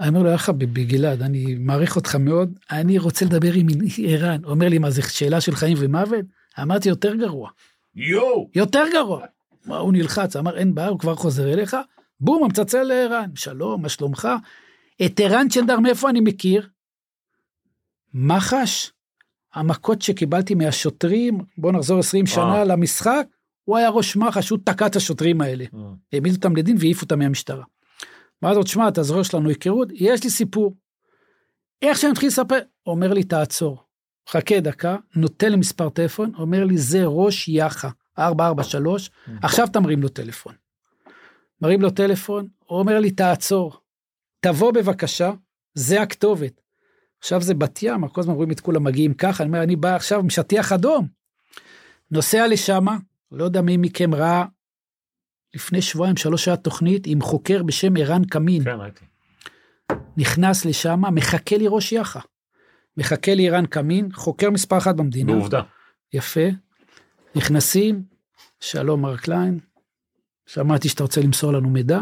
Speaker 4: אני אומר לו, יחד בגלעד, אני מעריך אותך מאוד, אני רוצה לדבר עם ערן. אומר לי, מה, זו שאלה של חיים ומוות? אמרתי, יותר גרוע.
Speaker 6: יואו.
Speaker 4: יותר גרוע. מה, הוא נלחץ, אמר, אין בעיה, הוא כבר חוזר אליך, בום, המצלצל לערן, שלום, מה שלומך? את ערן צ'נדר, מאיפה אני מכיר? מח"ש, המכות שקיבלתי מהשוטרים, בוא נחזור 20 שנה למשחק, הוא היה ראש מח"ש, הוא תקע את השוטרים האלה. העמיד אותם לדין והעיף אותם מהמשטרה. ואז עוד שמע, אתה זוכר שלנו היכרות, יש לי סיפור. איך שאני מתחיל לספר, אומר לי, תעצור. חכה דקה, נותן לי מספר טלפון, אומר לי, זה ראש יח"א, 443, עכשיו אתה מרים לו טלפון. מרים לו טלפון, הוא אומר לי, תעצור. תבוא בבקשה, זה הכתובת. עכשיו זה בת ים, כל הזמן רואים את כולם מגיעים ככה, אני אומר, אני בא עכשיו עם שטיח אדום. נוסע לשמה, לא יודע מי מכם ראה, לפני שבועיים שלוש היה תוכנית עם חוקר בשם ערן קמין.
Speaker 5: כן, ראיתי.
Speaker 4: נכנס לשם, מחכה לי ראש יח"א. מחכה לי ערן קמין, חוקר מספר אחת במדינה.
Speaker 5: בעובדה.
Speaker 4: יפה. נכנסים, שלום מר קליין, שמעתי שאתה רוצה למסור לנו מידע.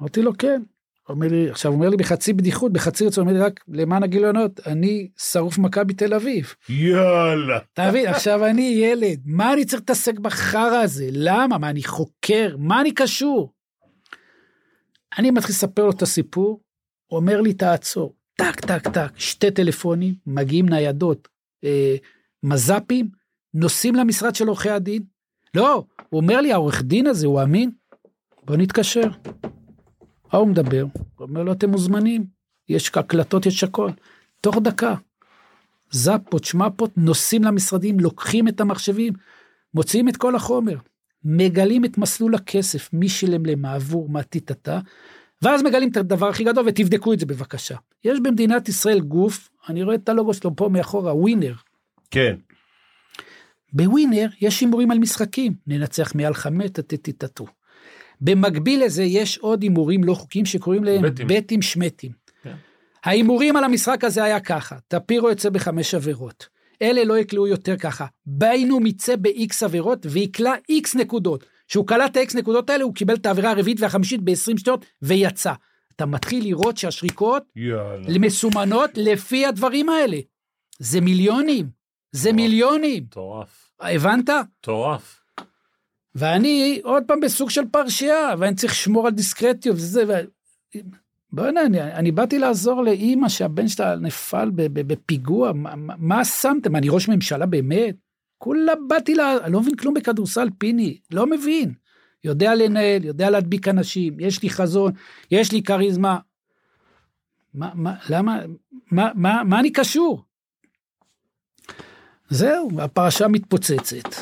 Speaker 4: אמרתי לו כן. אומר לי, עכשיו אומר לי בחצי בדיחות, בחצי רצון, אומר לי רק למען הגילונות, אני שרוף מכבי תל אביב.
Speaker 6: יאללה.
Speaker 4: אתה מבין, עכשיו אני ילד, מה אני צריך להתעסק בחרא הזה? למה? מה, אני חוקר? מה אני קשור? אני מתחיל לספר לו את הסיפור, הוא אומר לי, תעצור. טק, טק, טק, שתי טלפונים, מגיעים ניידות, אה, מז"פים, נוסעים למשרד של עורכי הדין. לא, הוא אומר לי, העורך דין הזה, הוא אמין? בוא נתקשר. מה הוא מדבר? הוא אומר לו, אתם מוזמנים, יש הקלטות, יש הכל. תוך דקה. זפות, שמפות, נוסעים למשרדים, לוקחים את המחשבים, מוציאים את כל החומר, מגלים את מסלול הכסף, מי שילם למה, עבור מה טיטטה, ואז מגלים את הדבר הכי גדול ותבדקו את זה בבקשה. יש במדינת ישראל גוף, אני רואה את הלוגו שלו פה מאחורה, ווינר.
Speaker 6: כן.
Speaker 4: בווינר יש הימורים על משחקים, ננצח מעל חמש, טטטטטו. במקביל לזה יש עוד הימורים לא חוקיים שקוראים להם
Speaker 5: בטים.
Speaker 4: שמטים.
Speaker 5: כן.
Speaker 4: ההימורים על המשחק הזה היה ככה, טפירו יוצא בחמש עבירות. אלה לא יקלעו יותר ככה. ביינום יצא ב-X עבירות ויקלע X נקודות. כשהוא קלע את ה-X נקודות האלה הוא קיבל את העבירה הרביעית והחמישית ב-20 שניות ויצא. אתה מתחיל לראות שהשריקות
Speaker 6: יאללה.
Speaker 4: מסומנות לפי הדברים האלה. זה מיליונים, זה
Speaker 5: וואו.
Speaker 4: מיליונים.
Speaker 5: מטורף.
Speaker 4: הבנת?
Speaker 5: מטורף.
Speaker 4: ואני עוד פעם בסוג של פרשייה, ואני צריך לשמור על דיסקרטיות וזה. ו... בוא'נה, אני, אני באתי לעזור לאימא שהבן שלה נפל בפיגוע, מה, מה- שמתם? אני ראש ממשלה באמת? כולה באתי ל... אני לא מבין כלום בכדורסל, פיני, לא מבין. יודע לנהל, יודע להדביק אנשים, יש לי חזון, יש לי כריזמה. מה, מה, למה, מה, מה, מה אני קשור? זהו, הפרשה מתפוצצת.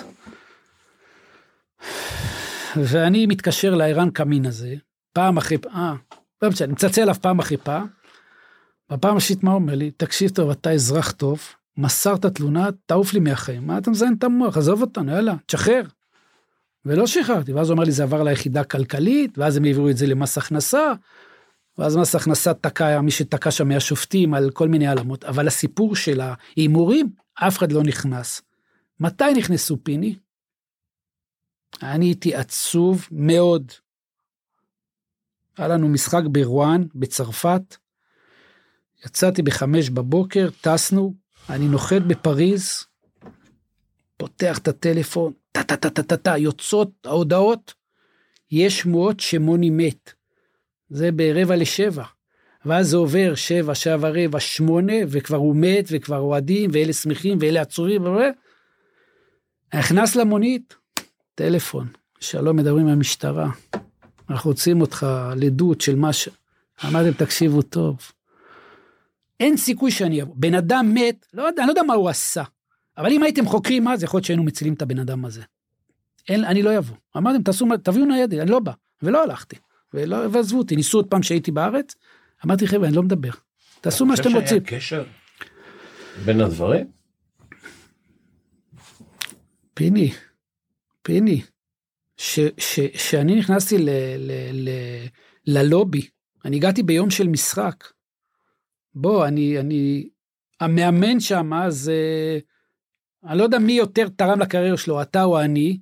Speaker 4: ואני מתקשר לערן קמין הזה, פעם אחרי פעם, אה, לא משנה, אני מצלצל אליו פעם אחרי פעם. בפעם השלישית מה אומר לי? תקשיב טוב, אתה אזרח טוב, מסרת תלונה, תעוף לי מהחיים. מה אתה מזיין את המוח? עזוב אותנו, יאללה, תשחרר. ולא שחררתי, ואז הוא אמר לי, זה עבר ליחידה הכלכלית, ואז הם העבירו את זה למס הכנסה, ואז מס הכנסה תקע, מי שתקע שם מהשופטים על כל מיני העלמות, אבל הסיפור של ההימורים, אף אחד לא נכנס. מתי נכנסו פיני? אני הייתי עצוב מאוד. היה לנו משחק ברואן, בצרפת. יצאתי בחמש בבוקר, טסנו, אני נוחת בפריז, פותח את הטלפון, טה טה טה טה טה, יוצאות ההודעות, יש שמועות שמוני מת. זה ברבע לשבע. ואז זה עובר שבע, שבע רבע, שמונה, וכבר הוא מת, וכבר אוהדים, ואלה שמחים, ואלה עצורים. נכנס למונית, טלפון, שלום, מדברים מהמשטרה. אנחנו רוצים אותך לעדות של מה ש... אמרתם, תקשיבו טוב. אין סיכוי שאני אבוא. בן אדם מת, לא יודע, אני לא יודע מה הוא עשה. אבל אם הייתם חוקרים אז, יכול להיות שהיינו מצילים את הבן אדם הזה. אין, אני לא אבוא. אמרתם, תעשו, מה- תביאו ניידת, אני לא בא. ולא הלכתי. ולא, ועזבו אותי, ניסו עוד פעם שהייתי בארץ. אמרתי, חבר'ה, אני לא מדבר. תעשו מה שאתם רוצים.
Speaker 6: קשר בין הדברים?
Speaker 4: פיני, פיני, ש, ש, שאני נכנסתי ל, ל, ל, ללובי, אני הגעתי ביום של משחק. בוא, אני, אני, המאמן שם, אז אה, אני לא יודע מי יותר תרם לקריירה שלו, אתה או אני,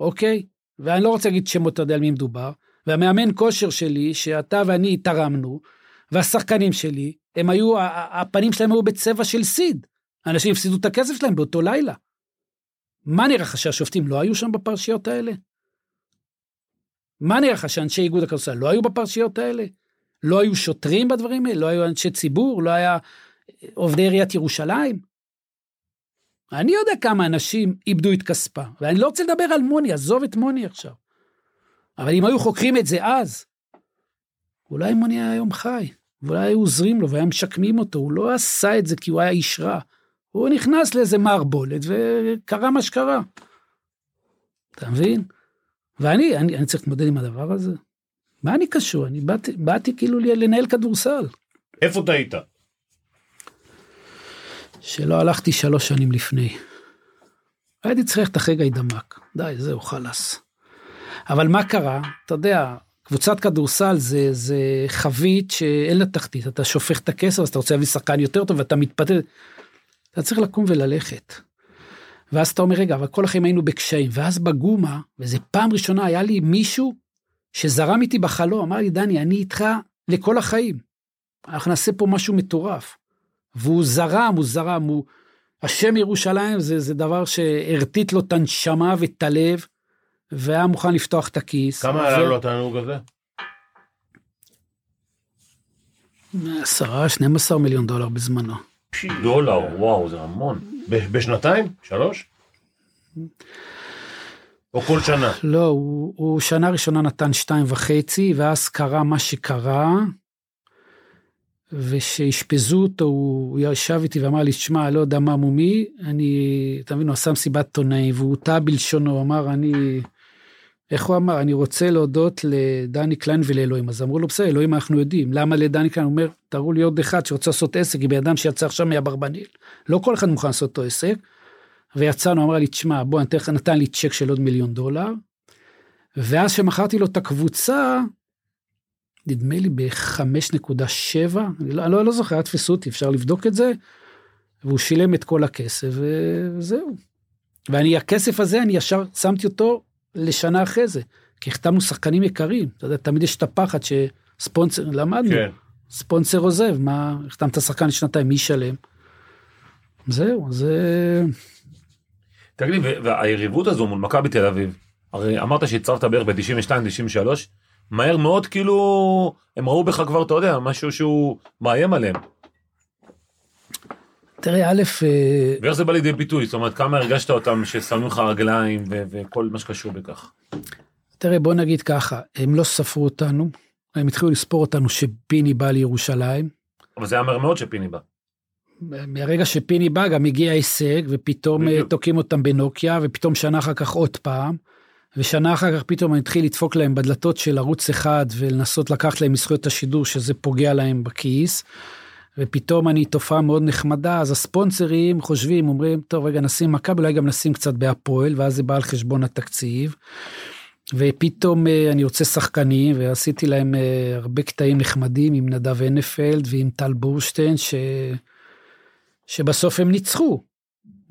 Speaker 4: אוקיי? ואני לא רוצה להגיד שמות, אתה יודע על מי מדובר. והמאמן כושר שלי, שאתה ואני תרמנו, והשחקנים שלי, הם היו, הפנים שלהם היו בצבע של סיד. אנשים הפסידו את הכסף שלהם באותו לילה. מה נראה לך שהשופטים לא היו שם בפרשיות האלה? מה נראה לך שאנשי איגוד הכדורסל לא היו בפרשיות האלה? לא היו שוטרים בדברים האלה? לא היו אנשי ציבור? לא היה אה, עובדי עיריית ירושלים? אני יודע כמה אנשים איבדו את כספה, ואני לא רוצה לדבר על מוני, עזוב את מוני עכשיו. אבל אם היו חוקרים את זה אז, אולי מוני היה היום חי, ואולי היו עוזרים לו והיה משקמים אותו, הוא לא עשה את זה כי הוא היה איש רע. הוא נכנס לאיזה מערבולת וקרה מה שקרה. אתה מבין? ואני אני, אני צריך להתמודד עם הדבר הזה. מה אני קשור? אני באתי, באתי כאילו לנהל כדורסל.
Speaker 6: איפה טעית?
Speaker 4: שלא הלכתי שלוש שנים לפני. הייתי צריך אחרי גיא דמק. די, זהו, חלאס. אבל מה קרה? אתה יודע, קבוצת כדורסל זה, זה חבית שאין לה תחתית. אתה שופך את הכסף, אז אתה רוצה להביא שחקן יותר טוב ואתה מתפתל. אתה צריך לקום וללכת. ואז אתה אומר, רגע, אבל כל החיים היינו בקשיים. ואז בגומה, וזו פעם ראשונה, היה לי מישהו שזרם איתי בחלום, אמר לי, דני, אני איתך לכל החיים. אנחנו נעשה פה משהו מטורף. והוא זרם, הוא זרם, הוא... השם ירושלים זה, זה דבר שהרטיט לו את הנשמה ואת הלב, והיה מוכן לפתוח את הכיס.
Speaker 6: כמה עלה לו התענוג הזה?
Speaker 4: עשרה, 12 מיליון דולר בזמנו.
Speaker 5: דולר, וואו, זה המון.
Speaker 6: בשנתיים? שלוש? או כל שנה?
Speaker 4: לא, הוא, הוא שנה ראשונה נתן שתיים וחצי, ואז קרה מה שקרה, ושאשפזו אותו, הוא ישב איתי ואמר לי, שמע, לא יודע מה מומי, אני, אתה מבין, הוא עשה מסיבת עיתונאים, והוא טעה בלשונו, הוא אמר, אני, איך הוא אמר, אני רוצה להודות לדני קליין ולאלוהים. אז אמרו לו, בסדר, אלוהים אנחנו יודעים, למה לדני קליין? הוא אומר, תראו לי עוד אחד שרוצה לעשות עסק עם בן אדם שיצא עכשיו מאברבנאל. לא כל אחד מוכן לעשות אותו עסק. ויצאנו, אמר לי, תשמע, בוא, נתן לך, נתן לי צ'ק של עוד מיליון דולר. ואז שמכרתי לו את הקבוצה, נדמה לי ב-5.7, אני לא, אני לא, לא זוכר, תפסו אותי, אפשר לבדוק את זה. והוא שילם את כל הכסף, וזהו. ואני, הכסף הזה, אני ישר שמתי אותו לשנה אחרי זה. כי החתמנו שחקנים יקרים, אתה יודע, תמיד יש את הפחד שספונסר, למדנו,
Speaker 6: כן.
Speaker 4: ספונסר עוזב, מה, החתמת שחקן לשנתיים, מי ישלם? זהו, זה...
Speaker 5: תגיד לי, וה- והיריבות הזו מול מכבי תל אביב, הרי אמרת שהצטרפת בערך ב-92-93, מהר מאוד כאילו הם ראו בך כבר, אתה יודע, משהו שהוא מאיים עליהם.
Speaker 4: תראה, א', אה,
Speaker 5: ואיך זה בא לידי ביטוי? זאת אומרת, כמה הרגשת אותם ששמים לך רגליים וכל מה שקשור בכך?
Speaker 4: תראה, בוא נגיד ככה, הם לא ספרו אותנו, הם התחילו לספור אותנו שפיני בא לירושלים.
Speaker 5: אבל זה היה מהר מאוד שפיני בא.
Speaker 4: מהרגע שפיני בא גם הגיע הישג, ופתאום אה. תוקעים אותם בנוקיה, ופתאום שנה אחר כך עוד פעם. ושנה אחר כך פתאום אני התחיל לדפוק להם בדלתות של ערוץ אחד ולנסות לקחת להם מזכויות השידור שזה פוגע להם בכיס. ופתאום אני תופעה מאוד נחמדה אז הספונסרים חושבים אומרים טוב רגע נשים מכבי אולי גם נשים קצת בהפועל ואז זה בא על חשבון התקציב. ופתאום אה, אני רוצה שחקנים ועשיתי להם אה, הרבה קטעים נחמדים עם נדב הנפלד ועם טל בורשטיין ש... שבסוף הם ניצחו.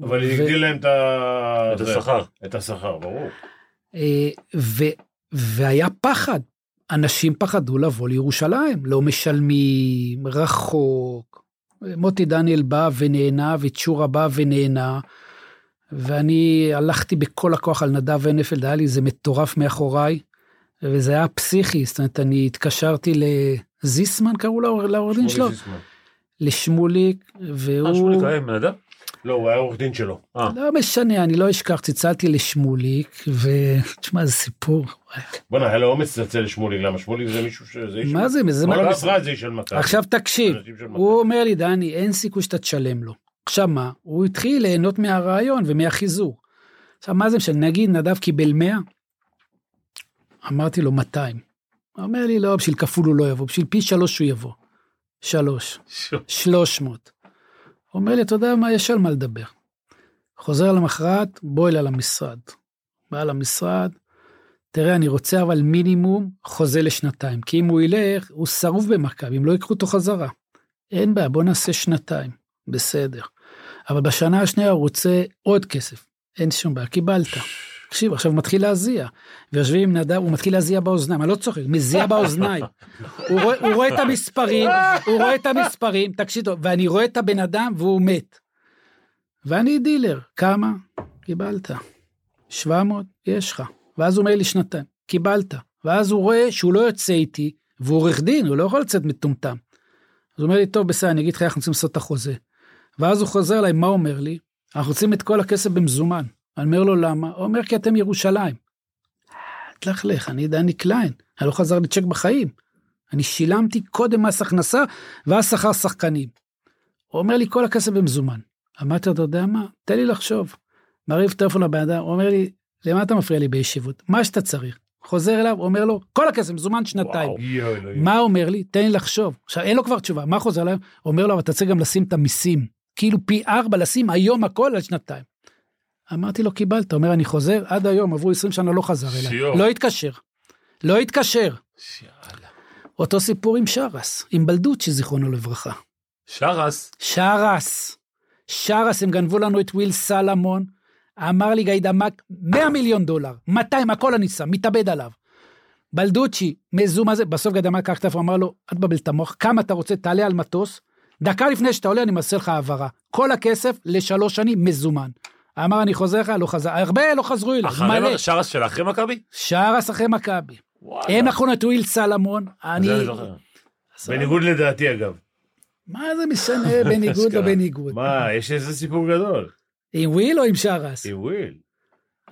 Speaker 6: אבל
Speaker 4: ו-
Speaker 6: הגדיל להם את ה...
Speaker 5: את השכר.
Speaker 6: את השכר, ברור.
Speaker 4: אה, ו, והיה פחד, אנשים פחדו לבוא לירושלים, לא משלמים, רחוק. מוטי דניאל בא ונהנה, וצ'ורה בא ונהנה, ואני הלכתי בכל הכוח על נדב הנפלד, היה לי איזה מטורף מאחוריי, וזה היה פסיכי, זאת אומרת, אני התקשרתי לזיסמן, קראו לעורך דין שלו. לשמוליק,
Speaker 5: אה,
Speaker 4: והוא...
Speaker 5: שמוליק היה בן אדם?
Speaker 6: לא, הוא היה עורך דין שלו.
Speaker 5: אה,
Speaker 4: לא משנה, אני לא אשכח, צלצלתי לשמוליק, ותשמע, זה סיפור.
Speaker 6: בוא'נה, היה לו אומץ לצלצל לשמוליק, למה שמוליק זה מישהו ש... איש...
Speaker 4: מה זה, זה
Speaker 6: כל. המשרד זה איש של מכבי.
Speaker 4: עכשיו תקשיב. הוא אומר לי, דני, אין סיכוי שאתה תשלם לו. עכשיו מה? הוא התחיל ליהנות מהרעיון ומהחיזור. עכשיו, מה זה משנה? נגיד נדב קיבל 100, אמרתי לו 200. הוא אומר לי, לא, בשביל כפול הוא לא יבוא, בשביל פי שלוש הוא יבוא. שלוש. שלוש מאות. אומר לי, אתה יודע מה, יש על מה לדבר. חוזר למחרת, בוא אליי למשרד. בא למשרד, תראה, אני רוצה אבל מינימום חוזה לשנתיים, כי אם הוא ילך, הוא שרוף במכבי, אם לא ייקחו אותו חזרה. אין בעיה, בוא נעשה שנתיים, בסדר. אבל בשנה השנייה הוא רוצה עוד כסף, אין שום בעיה, קיבלת. תקשיב, עכשיו הוא מתחיל להזיע, ויושבים עם נדב, הוא מתחיל להזיע באוזניים, אני לא צוחק, מזיע באוזניים. הוא, רואה, הוא רואה את המספרים, הוא רואה את המספרים, תקשיב ואני רואה את הבן אדם והוא מת. ואני דילר, כמה? קיבלת. 700, יש לך. ואז הוא אומר לי שנתיים, קיבלת. ואז הוא רואה שהוא לא יוצא איתי, והוא עורך דין, הוא לא יכול לצאת מטומטם. אז הוא אומר לי, טוב, בסדר, אני אגיד לך אנחנו רוצים לעשות את החוזה. ואז הוא חוזר אליי, מה אומר לי? אנחנו רוצים את כל הכסף במזומן. אני אומר לו, למה? הוא אומר, כי אתם ירושלים. תלכלך, אני דני קליין, אני לא חזר לי צ'ק בחיים. אני שילמתי קודם מס הכנסה, ואז שכר שחקנים. הוא אומר לי, כל הכסף במזומן. אמרתי לו, אתה יודע מה? תן לי לחשוב. מריב טלפון לבן אדם, הוא אומר לי, למה אתה מפריע לי בישיבות? מה שאתה צריך. חוזר אליו, אומר לו, כל הכסף מזומן שנתיים.
Speaker 5: וואו.
Speaker 4: מה הוא אומר לי? תן לי לחשוב. עכשיו, אין לו כבר תשובה, מה חוזר אליו? אומר לו, אבל אתה צריך גם לשים את המיסים. כאילו פי ארבע לשים היום הכל על שנתיים. אמרתי לו, קיבלת. אומר, אני חוזר, עד היום, עברו 20 שנה, לא חזר אליי.
Speaker 5: שיו.
Speaker 4: לא התקשר. לא התקשר. אותו סיפור עם שרס, עם בלדוצ'י, זיכרונו לברכה.
Speaker 5: שרס,
Speaker 4: שרס. שרס, הם גנבו לנו את וויל סלמון. אמר לי גיידמק, 100 מיליון דולר, 200, הכל אני שם, מתאבד עליו. בלדוצ'י, מזומה זה, בסוף גיידמק לקח טלפון, אמר לו, אל תבלבל את המוח, כמה אתה רוצה, תעלה על מטוס, דקה לפני שאתה עולה, אני מעשה לך העברה. כל הכסף לשלוש שנים מזומן. אמר, אני חוזר לך, לא חזר, הרבה לא חזרו אליו, מלא.
Speaker 5: שרס של אחרי מכבי?
Speaker 4: שרס אחרי מכבי. הם לקחו את וויל סלמון, אני...
Speaker 6: בניגוד לדעתי, אגב.
Speaker 4: מה זה משנה, בניגוד לא
Speaker 6: אשכרה.
Speaker 4: בניגוד.
Speaker 6: מה, יש איזה סיפור גדול.
Speaker 4: עם וויל או עם שרס?
Speaker 6: עם וויל.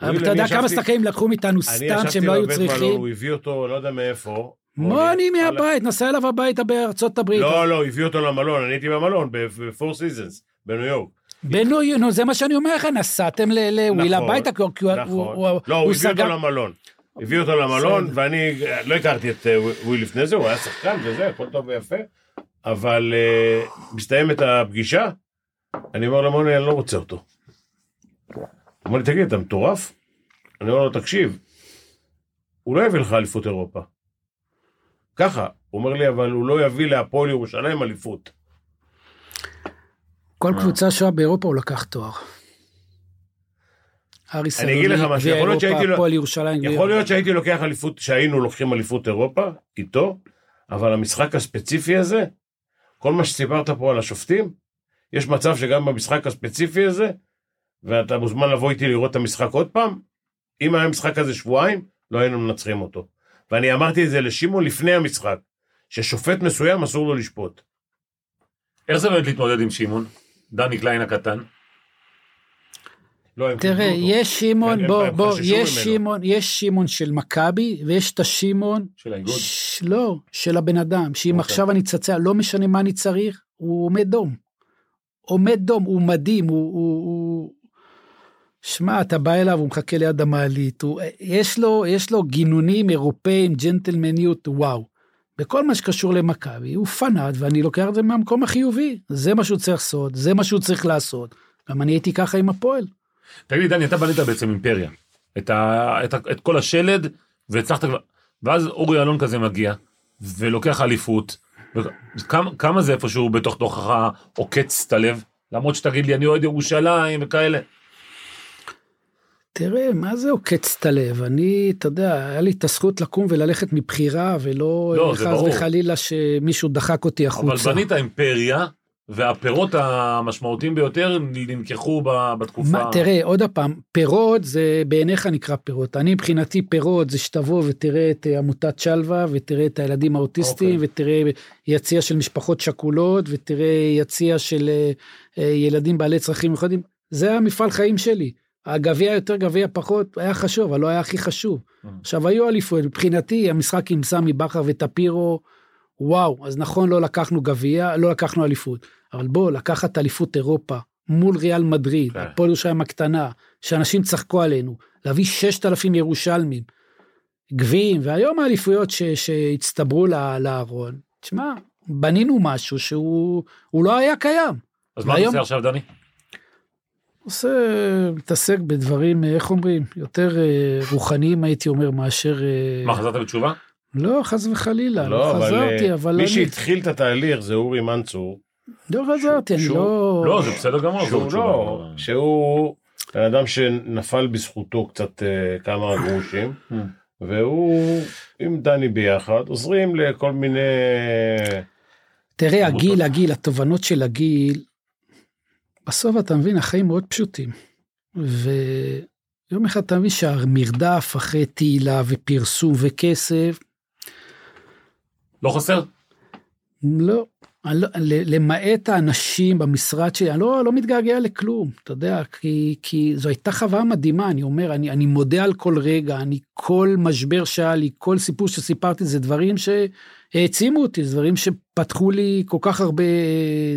Speaker 4: אבל אתה יודע כמה שחקנים לקחו מאיתנו סתם שהם לא היו
Speaker 6: בבית מלון,
Speaker 4: צריכים?
Speaker 6: הוא הביא אותו, לא יודע מאיפה,
Speaker 4: מוני מהבית, נסע אליו הביתה בארצות הברית.
Speaker 6: לא, לא, הביא אותו למלון, אני הייתי במלון, בפור סיזנס, בניו יורק.
Speaker 4: בנו, נו, זה מה שאני אומר לך, נסעתם לוויל
Speaker 6: נכון,
Speaker 4: הביתה, כי הוא- כי הוא-
Speaker 6: נכון.
Speaker 4: הוא-
Speaker 6: לא, הוא הביא אותו
Speaker 4: סגר...
Speaker 6: למלון. הביא אותו למלון,
Speaker 4: בסדר.
Speaker 6: ואני לא הכרתי את אה, וויל לפני זה, הוא היה שחקן וזה, הכל טוב ויפה, אבל אה, מסתיימת הפגישה, אני אומר למוני, אני לא רוצה אותו. הוא אומר לי, תגיד, אתה מטורף? אני אומר לו, תקשיב, הוא לא יביא לך אליפות אירופה. ככה, הוא אומר לי, אבל הוא לא יביא להפועל ירושלים אליפות.
Speaker 4: כל קבוצה שואה באירופה הוא לקח תואר.
Speaker 6: אני אגיד לך משהו, יכול להיות שהייתי לו-
Speaker 4: הפועל ירושלים. גביע
Speaker 6: יכול להיות שהייתי לוקח אליפות, שהיינו לוקחים אליפות אירופה איתו, אבל המשחק הספציפי הזה, כל מה שסיפרת פה על השופטים, יש מצב שגם במשחק הספציפי הזה, ואתה מוזמן לבוא איתי לראות את המשחק עוד פעם, אם היה משחק כזה שבועיים, לא היינו מנצחים אותו. ואני אמרתי את זה לשמעון לפני המשחק, ששופט מסוים אסור לו לשפוט.
Speaker 5: איך זה באמת להתמודד עם שמעון? דני קליין הקטן.
Speaker 6: לא,
Speaker 4: תראה. יש שמעון, בוא, בוא, יש. שמעון, יש שמעון של מכבי, ויש את השמעון,
Speaker 5: של האיגוד.
Speaker 4: ש- לא, של הבן אדם, שאם
Speaker 5: אוקיי.
Speaker 4: עכשיו אני צצע, לא משנה מה אני צריך, הוא עומד דום. עומד דום, הוא מדהים, הוא... הוא, הוא... שמע, אתה בא אליו, הוא מחכה ליד המעלית, הוא, יש, לו, יש לו גינונים אירופאים, ג'נטלמניות, וואו. בכל מה שקשור למכבי, הוא פנאט, ואני לוקח את זה מהמקום החיובי. זה מה שהוא צריך לעשות, זה מה שהוא צריך לעשות. גם אני הייתי ככה עם הפועל.
Speaker 5: תגיד דני, אתה בנית בעצם אימפריה. את, ה, את, ה, את כל השלד, והצלחת כבר... ואז אורי אלון כזה מגיע, ולוקח אליפות. וכמה, כמה זה איפשהו בתוך תוכך עוקץ את הלב? למרות שתגיד לי, אני אוהד ירושלים וכאלה.
Speaker 4: תראה, מה זה עוקץ את הלב? אני, אתה יודע, היה לי את הזכות לקום וללכת מבחירה, ולא
Speaker 5: לא,
Speaker 4: חס. וחלילה שמישהו דחק אותי
Speaker 5: אבל
Speaker 4: החוצה.
Speaker 5: בנית אימפריה, והפירות המשמעותיים ביותר נלקחו בתקופה...
Speaker 4: מה, תראה, עוד פעם, פירות זה בעיניך נקרא פירות. אני מבחינתי פירות זה שתבוא ותראה את אה, עמותת שלווה, ותראה את הילדים האוטיסטים,
Speaker 5: אוקיי.
Speaker 4: ותראה יציע של משפחות שכולות, ותראה יציע של אה, אה, ילדים בעלי צרכים מיוחדים. זה המפעל חיים שלי. הגביע יותר, גביע פחות, היה חשוב, אבל לא היה הכי חשוב.
Speaker 5: Mm.
Speaker 4: עכשיו, היו אליפויות, מבחינתי המשחק עם סמי בכר וטפירו, וואו, אז נכון, לא לקחנו גביע, לא לקחנו אליפות, אבל בוא, לקחת אליפות אירופה מול ריאל מדריד,
Speaker 5: כן.
Speaker 4: הפועל ירושלים הקטנה, שאנשים צחקו עלינו, להביא 6,000 ירושלמים, גביעים, והיום האליפויות ש, שהצטברו לארון, תשמע, בנינו משהו שהוא הוא לא היה קיים.
Speaker 5: אז מה אתה עושה עכשיו, דני?
Speaker 4: עושה, מתעסק בדברים, איך אומרים, יותר אה, רוחניים הייתי אומר מאשר... אה,
Speaker 5: מה, חזרת בתשובה?
Speaker 4: לא, חס וחלילה,
Speaker 6: לא,
Speaker 4: לא
Speaker 6: אבל
Speaker 4: חזרתי,
Speaker 6: אה,
Speaker 4: אבל
Speaker 6: מי
Speaker 4: אני...
Speaker 6: שהתחיל את התהליך זה אורי מנצור,
Speaker 4: לא חזרתי, אני לא...
Speaker 5: לא, זה בסדר גמור.
Speaker 6: שהוא לא. שהוא בן אדם שנפל בזכותו קצת אה, כמה גרושים. והוא עם דני ביחד עוזרים לכל מיני...
Speaker 4: תראה. הגיל, הגיל, התובנות של הגיל, בסוף אתה מבין, החיים מאוד פשוטים. ויום אחד אתה מבין שהמרדף אחרי תהילה ופרסום וכסף,
Speaker 5: לא חסר?
Speaker 4: לא, לא, למעט האנשים במשרד שלי, אני לא, לא מתגעגע לכלום, אתה יודע, כי, כי זו הייתה חוויה מדהימה, אני אומר, אני, אני מודה על כל רגע, אני כל משבר שהיה לי, כל סיפור שסיפרתי, זה דברים שהעצימו אותי, זה דברים שפתחו לי כל כך הרבה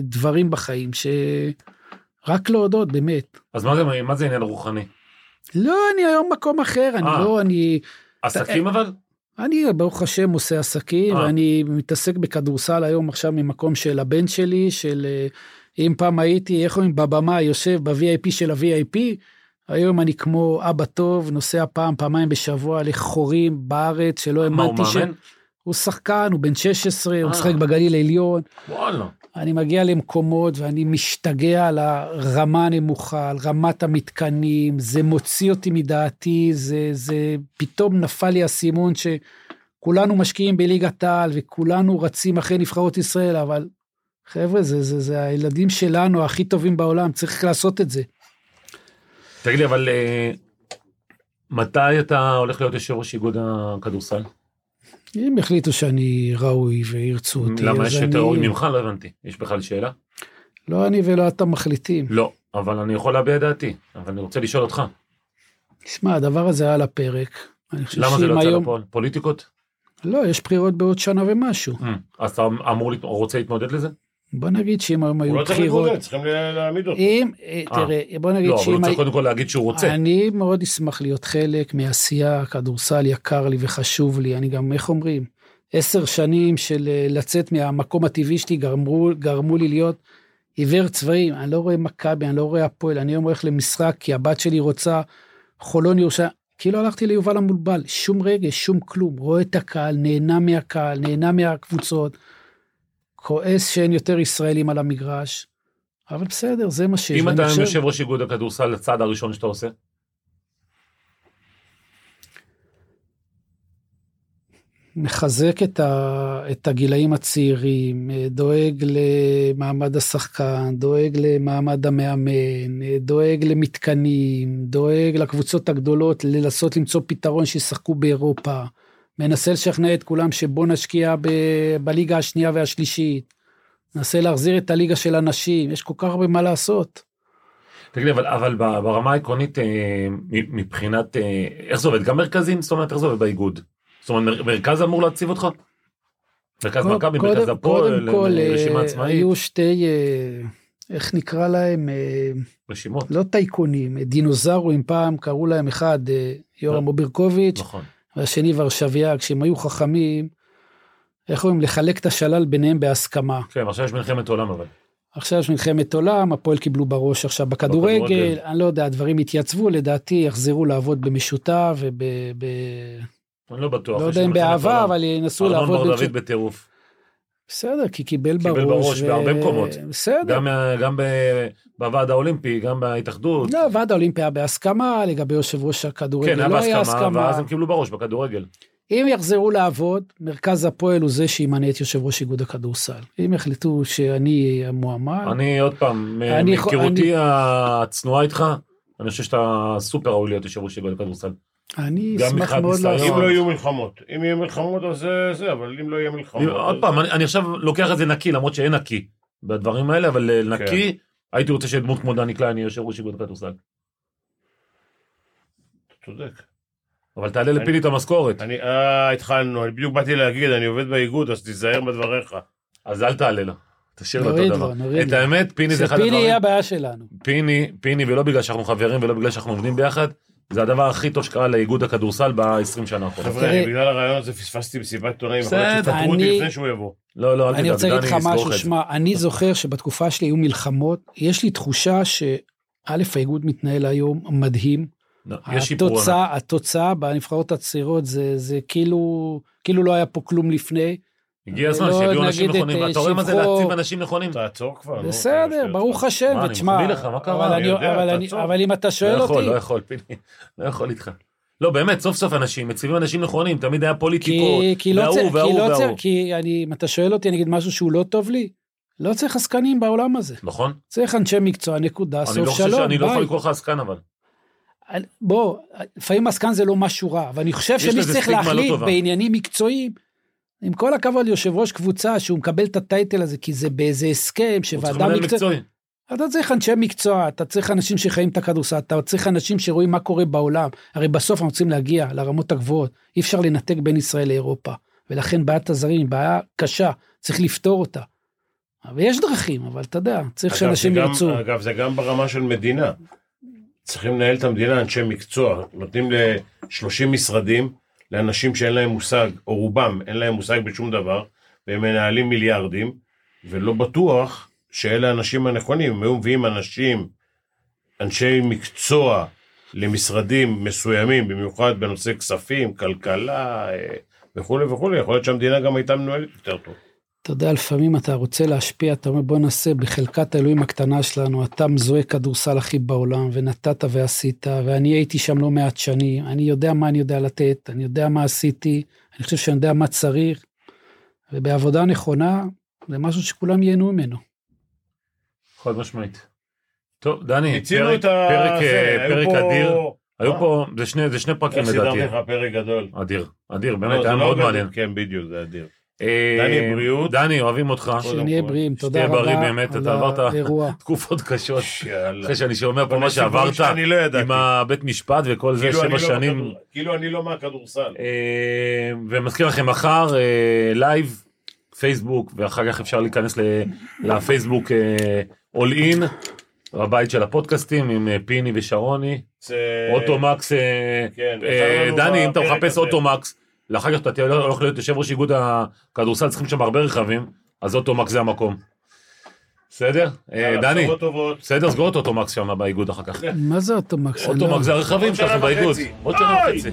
Speaker 4: דברים בחיים, שרק להודות, באמת.
Speaker 5: אז מה זה, מה זה עניין רוחני?
Speaker 4: לא, אני היום מקום אחר, אני
Speaker 5: אה.
Speaker 4: לא, אני...
Speaker 5: עסקים אבל?
Speaker 4: אני ברוך השם עושה עסקים
Speaker 5: אה.
Speaker 4: ואני מתעסק בכדורסל היום עכשיו ממקום של הבן שלי של אה, אם פעם הייתי איך אומרים בבמה יושב ב-VIP של ה-VIP היום אני כמו אבא טוב נוסע פעם פעמיים בשבוע לחורים בארץ שלא
Speaker 5: הוא
Speaker 4: האמנתי ש...
Speaker 5: מאמן?
Speaker 4: הוא שחקן הוא בן 16 הוא. משחק בגליל העליון
Speaker 5: וואלה.
Speaker 4: אני מגיע למקומות ואני משתגע על הרמה הנמוכה, על רמת המתקנים, זה מוציא אותי מדעתי, זה, זה פתאום נפל לי האסימון שכולנו משקיעים בליגת העל וכולנו רצים אחרי נבחרות ישראל, אבל חבר'ה, זה, זה, זה הילדים שלנו הכי טובים בעולם, צריך לעשות את זה.
Speaker 5: תגיד לי, אבל אה, מתי אתה הולך להיות יושב ראש איגוד הכדורסל?
Speaker 4: אם החליטו שאני ראוי וירצו אותי,
Speaker 5: למה יש. יותר ראוי ממך? לא הבנתי. יש בכלל שאלה?
Speaker 4: לא אני ולא אתה מחליטים.
Speaker 5: לא, אבל אני יכול להביע דעתי. אבל אני רוצה לשאול אותך.
Speaker 4: שמע, הדבר הזה היה על הפרק.
Speaker 5: למה זה לא יצא
Speaker 4: היום-
Speaker 5: לפועל? פוליטיקות?
Speaker 4: לא, יש בחירות בעוד שנה ומשהו.
Speaker 5: Mm. אז אתה אמור, להת- רוצה להתמודד לזה?
Speaker 4: בוא נגיד שאם היום
Speaker 6: הוא
Speaker 4: היו
Speaker 6: לא צריך
Speaker 4: בחירות...
Speaker 6: להתמודד, צריכים להעמיד אותו.
Speaker 4: אם, אה, תראה, בוא נגיד
Speaker 5: לא, אבל הוא
Speaker 4: שאם...
Speaker 5: צריך קודם כל להגיד שהוא רוצה.
Speaker 4: אני מאוד אשמח להיות חלק מעשייה, כדורסל יקר לי וחשוב לי, אני גם, איך אומרים, עשר שנים של אה, לצאת מהמקום הטבעי שלי גרמו, גרמו לי להיות עיוור צבעים, אני לא רואה מכבי, אני לא רואה הפועל, אני היום הולך למשחק כי הבת שלי רוצה חולון ירושלים, כאילו הלכתי ליובל המולבל, שום רגש, שום כלום, רואה את הקהל, נהנה מהקהל, נהנה מהקבוצות, כועס שאין יותר ישראלים על המגרש, אבל בסדר, זה מה שיש.
Speaker 5: אם אתה
Speaker 4: חושב-
Speaker 5: יושב ראש איגוד הכדורסל, הצעד הראשון שאתה עושה?
Speaker 4: מחזק את, ה, את הגילאים הצעירים, אה, דואג למעמד השחקן, דואג למעמד המאמן, אה, דואג למתקנים, דואג לקבוצות הגדולות לנסות למצוא פתרון שישחקו באירופה, מנסה לשכנע את כולם שבוא נשקיע ב, בליגה השנייה והשלישית, מנסה להחזיר את הליגה של הנשים, יש כל כך הרבה מה לעשות.
Speaker 5: תגיד אבל, אבל ברמה העקרונית, אה, מבחינת, אה, איך זה עובד? גם מרכזים? זאת אומרת, איך זה עובד באיגוד? זאת אומרת, מר- מרכז אמור להציב אותך? מרכז מכבי, מרכז הפועל,
Speaker 4: קודם כל,
Speaker 5: אה, רשימה עצמאית,
Speaker 4: היו שתי, איך נקרא להם?
Speaker 5: רשימות.
Speaker 4: לא טייקונים, דינוזאורים פעם קראו להם אחד יורם אוברקוביץ'
Speaker 5: נכון.
Speaker 4: והשני ורשביה, כשהם היו חכמים, איך אומרים, לחלק את השלל ביניהם בהסכמה.
Speaker 5: כן, עכשיו יש מלחמת עולם אבל.
Speaker 4: עכשיו יש מלחמת עולם, הפועל קיבלו בראש עכשיו בכדורגל,
Speaker 5: בכדורגל.
Speaker 4: אני לא יודע, הדברים התייצבו, לדעתי יחזרו לעבוד במשותף וב... ב...
Speaker 5: אני לא בטוח.
Speaker 4: לא יודע אם באהבה. אבל ינסו
Speaker 5: ארנון
Speaker 4: לעבוד
Speaker 5: בר דוד. בטירוף.
Speaker 4: בסדר, כי קיבל
Speaker 5: קיבל
Speaker 4: בראש.
Speaker 5: בראש בהרבה מקומות.
Speaker 4: בסדר.
Speaker 5: גם מה- גם ב- בוועד האולימפי, גם בהתאחדות.
Speaker 4: לא, ועד האולימפי היה בהסכמה, לגבי יושב ראש הכדורגל
Speaker 5: כן, היה
Speaker 4: לא היה
Speaker 5: בהסכמה,
Speaker 4: הסכמה.
Speaker 5: ואז הם קיבלו בראש בכדורגל.
Speaker 4: אם יחזרו לעבוד, מרכז הפועל הוא זה שימנה את יושב ראש איגוד הכדורסל. אם יחליטו שאני המועמד,
Speaker 5: אני עוד פעם,
Speaker 4: אה. אני
Speaker 5: מהיכרותי הצנועה איתך, אני חושב שאתה סופר ראוי להיות יושב ראש איגוד הכדורסל.
Speaker 4: אני
Speaker 5: גם
Speaker 4: אשמח מאוד. לעשות.
Speaker 6: אם לא יהיו מלחמות. אם יהיו מלחמות אז זה זה, אבל אם לא יהיה מלחמות...
Speaker 5: עוד פעם, אני אני עכשיו לוקח את זה נקי, למרות שאין נקי בדברים האלה, אבל אה, נקי, הייתי רוצה שדמות כמו דני קליין יהיה יושב ראש איגוד הכדורסל.
Speaker 6: צודק.
Speaker 5: אבל תעלה לפיני את המשכורת,
Speaker 6: אני, אה, התחלנו, אני בדיוק באתי להגיד, אני עובד באיגוד, אז תיזהר בדבריך.
Speaker 5: אז אל תעלה לו. תשאיר לו
Speaker 4: נוריד
Speaker 5: את הדבר.
Speaker 4: לו, נוריד
Speaker 5: את
Speaker 4: לו.
Speaker 5: האמת, פיני זה אחד
Speaker 4: שפיני
Speaker 5: הדברים.
Speaker 4: יהיה הבעיה שלנו.
Speaker 5: פיני, פיני, ולא בגלל שאנחנו חברים ולא בגלל שאנחנו עובדים ביחד, זה הדבר הכי טוב שקרה לאיגוד הכדורסל ב-20 שנה האחרונות.
Speaker 6: חבר'ה, אני בגלל הרעיון הזה פספסתי מסיבת עיתונאים, יכול להיות שתפטרו אותי
Speaker 4: אני-
Speaker 6: לפני שהוא יבוא.
Speaker 5: לא, לא, אל
Speaker 4: אני
Speaker 5: תדאג,
Speaker 4: רוצה להגיד לך משהו. שמע, אני זוכר שבתקופה שלי היו מלחמות, יש לי תחושה שא', האיגוד מתנהל היום מדהים.
Speaker 5: לא.
Speaker 4: התוצאה, התוצאה בנבחרות הצעירות זה, זה כאילו, כאילו לא היה פה כלום לפני.
Speaker 5: הגיע הזמן
Speaker 4: לא
Speaker 5: שיביאו אנשים
Speaker 4: נגיד את,
Speaker 5: נכונים.
Speaker 4: אה,
Speaker 5: אתה רואה מה זה להציב אנשים נכונים?
Speaker 6: תעצור כבר. נו,
Speaker 4: בסדר,
Speaker 6: כמה
Speaker 4: ברוך. השם,
Speaker 5: מה, אני
Speaker 4: ותשמע,
Speaker 5: מחמיא לך, מה קרה?
Speaker 4: אבל
Speaker 6: אני
Speaker 4: אני-
Speaker 6: יודע,
Speaker 4: אבל אני-
Speaker 6: תעצור.
Speaker 4: אבל אם אתה
Speaker 5: לא
Speaker 4: שואל
Speaker 5: יכול,
Speaker 4: אותי,
Speaker 5: לא יכול, פיני. לא יכול איתך. לא, באמת, סוף סוף אנשים מציבים אנשים נכונים, תמיד היה פוליטיקות,
Speaker 4: כי, כי לא
Speaker 5: וההוא
Speaker 4: כי
Speaker 5: וההוא
Speaker 4: לא
Speaker 5: וההוא.
Speaker 4: צריך, כי אני, אם אתה שואל אותי, אני אגיד משהו שהוא לא טוב לי, לא צריך עסקנים בעולם הזה.
Speaker 5: נכון?
Speaker 4: צריך אנשי מקצוע, נקודה,
Speaker 5: אני
Speaker 4: סוף
Speaker 5: לא חושב
Speaker 4: שלום,
Speaker 5: שאני לא יכול
Speaker 4: ביי.
Speaker 5: לקרוא לך עסקן אבל.
Speaker 4: בוא, לפעמים עסקן זה לא משהו רע, אבל אני חושב שמי שצריך
Speaker 5: לא
Speaker 4: להחליט. בעניינים מקצועיים, עם כל הכבוד ליושב ראש קבוצה שהוא מקבל את הטייטל הזה, כי זה באיזה הסכם שוועדה מקצועית,
Speaker 5: מקצועי.
Speaker 4: אתה צריך אנשי מקצוע, אתה צריך אנשים שחיים את הכדורסל, אתה צריך אנשים שרואים מה קורה בעולם, הרי בסוף אנחנו רוצים להגיע לרמות הגבוהות, אי אפשר לנתק בין ישראל לאירופה, ולכן בעיית הזרים היא בעיה קשה, צריך לפתור אותה. אבל יש דרכים, אבל אתה יודע, צריך שאנשים
Speaker 6: זה גם-
Speaker 4: ירצו.
Speaker 6: אגב, זה גם ברמה של מדינה. צריכים לנהל את המדינה אנשי מקצוע. נותנים ל-30 משרדים לאנשים שאין להם מושג, או רובם אין להם מושג בשום דבר, והם מנהלים מיליארדים, ולא בטוח שאלה האנשים הנכונים. אם היו מביאים אנשים, אנשי מקצוע, למשרדים מסוימים, במיוחד בנושא כספים, כלכלה אה, וכולי וכולי, יכול להיות שהמדינה גם הייתה מנוהלת יותר טוב.
Speaker 4: אתה יודע, לפעמים אתה רוצה להשפיע, אתה אומר בוא נעשה בחלקת האלוהים הקטנה שלנו, אתה מזוהה כדורסל הכי בעולם, ונתת ועשית, ואני הייתי שם לא מעט שנים, אני יודע מה אני יודע לתת, אני יודע מה עשיתי, אני חושב שאני יודע מה צריך, ובעבודה נכונה, זה משהו שכולם ייהנו ממנו.
Speaker 5: חד משמעית. טוב, דני, פרק
Speaker 6: את ה...
Speaker 5: פרק,
Speaker 6: זה,
Speaker 5: אה,
Speaker 6: היו
Speaker 5: פרק
Speaker 6: פה-
Speaker 5: אדיר. היו
Speaker 6: מה?
Speaker 5: פה, זה שני זה שני פרקים
Speaker 6: איך סידרתי
Speaker 5: לדעתי.
Speaker 6: לך פרק גדול.
Speaker 5: אדיר, אדיר,
Speaker 6: לא,
Speaker 5: באמת
Speaker 6: זה
Speaker 5: היה
Speaker 6: לא
Speaker 5: מאוד
Speaker 6: גדול,
Speaker 5: מעניין.
Speaker 6: כן, בדיוק, זה אדיר.
Speaker 5: אה,
Speaker 6: דני, בריאות.
Speaker 5: דני, אוהבים אותך.
Speaker 4: שנהיה בריאים, תודה
Speaker 5: שתהיה
Speaker 4: רבה
Speaker 5: בריא באמת, אתה עברת. תקופות קשות. אחרי שאני שומע פה מה שעברת
Speaker 6: לא.
Speaker 5: עם הבית משפט וכל זה,
Speaker 6: כאילו
Speaker 5: שבע
Speaker 6: לא
Speaker 5: שנים.
Speaker 6: כאילו אני לא מהכדורסל.
Speaker 5: אה, ומזכיר לכם מחר אה, לייב, פייסבוק, ואחר כך אפשר להיכנס ל- לפייסבוק all in, הבית של הפודקאסטים עם פיני ושרוני. אוטומקס,
Speaker 6: כן,
Speaker 5: דני, אם אתה מחפש. אוטומקס, לאחר כך אתה תהיה הולך להיות יושב ראש איגוד הכדורסל, צריכים שם הרבה רכבים, אז אוטומקס זה המקום. בסדר? אה, דני. בסדר, סגור את אוטומקס שם באיגוד אחר כך.
Speaker 4: מה זה אוטומקס? לא-
Speaker 5: אוטומקס זה הרכבים שלכם באיגוד. עוד שנה. וחצי.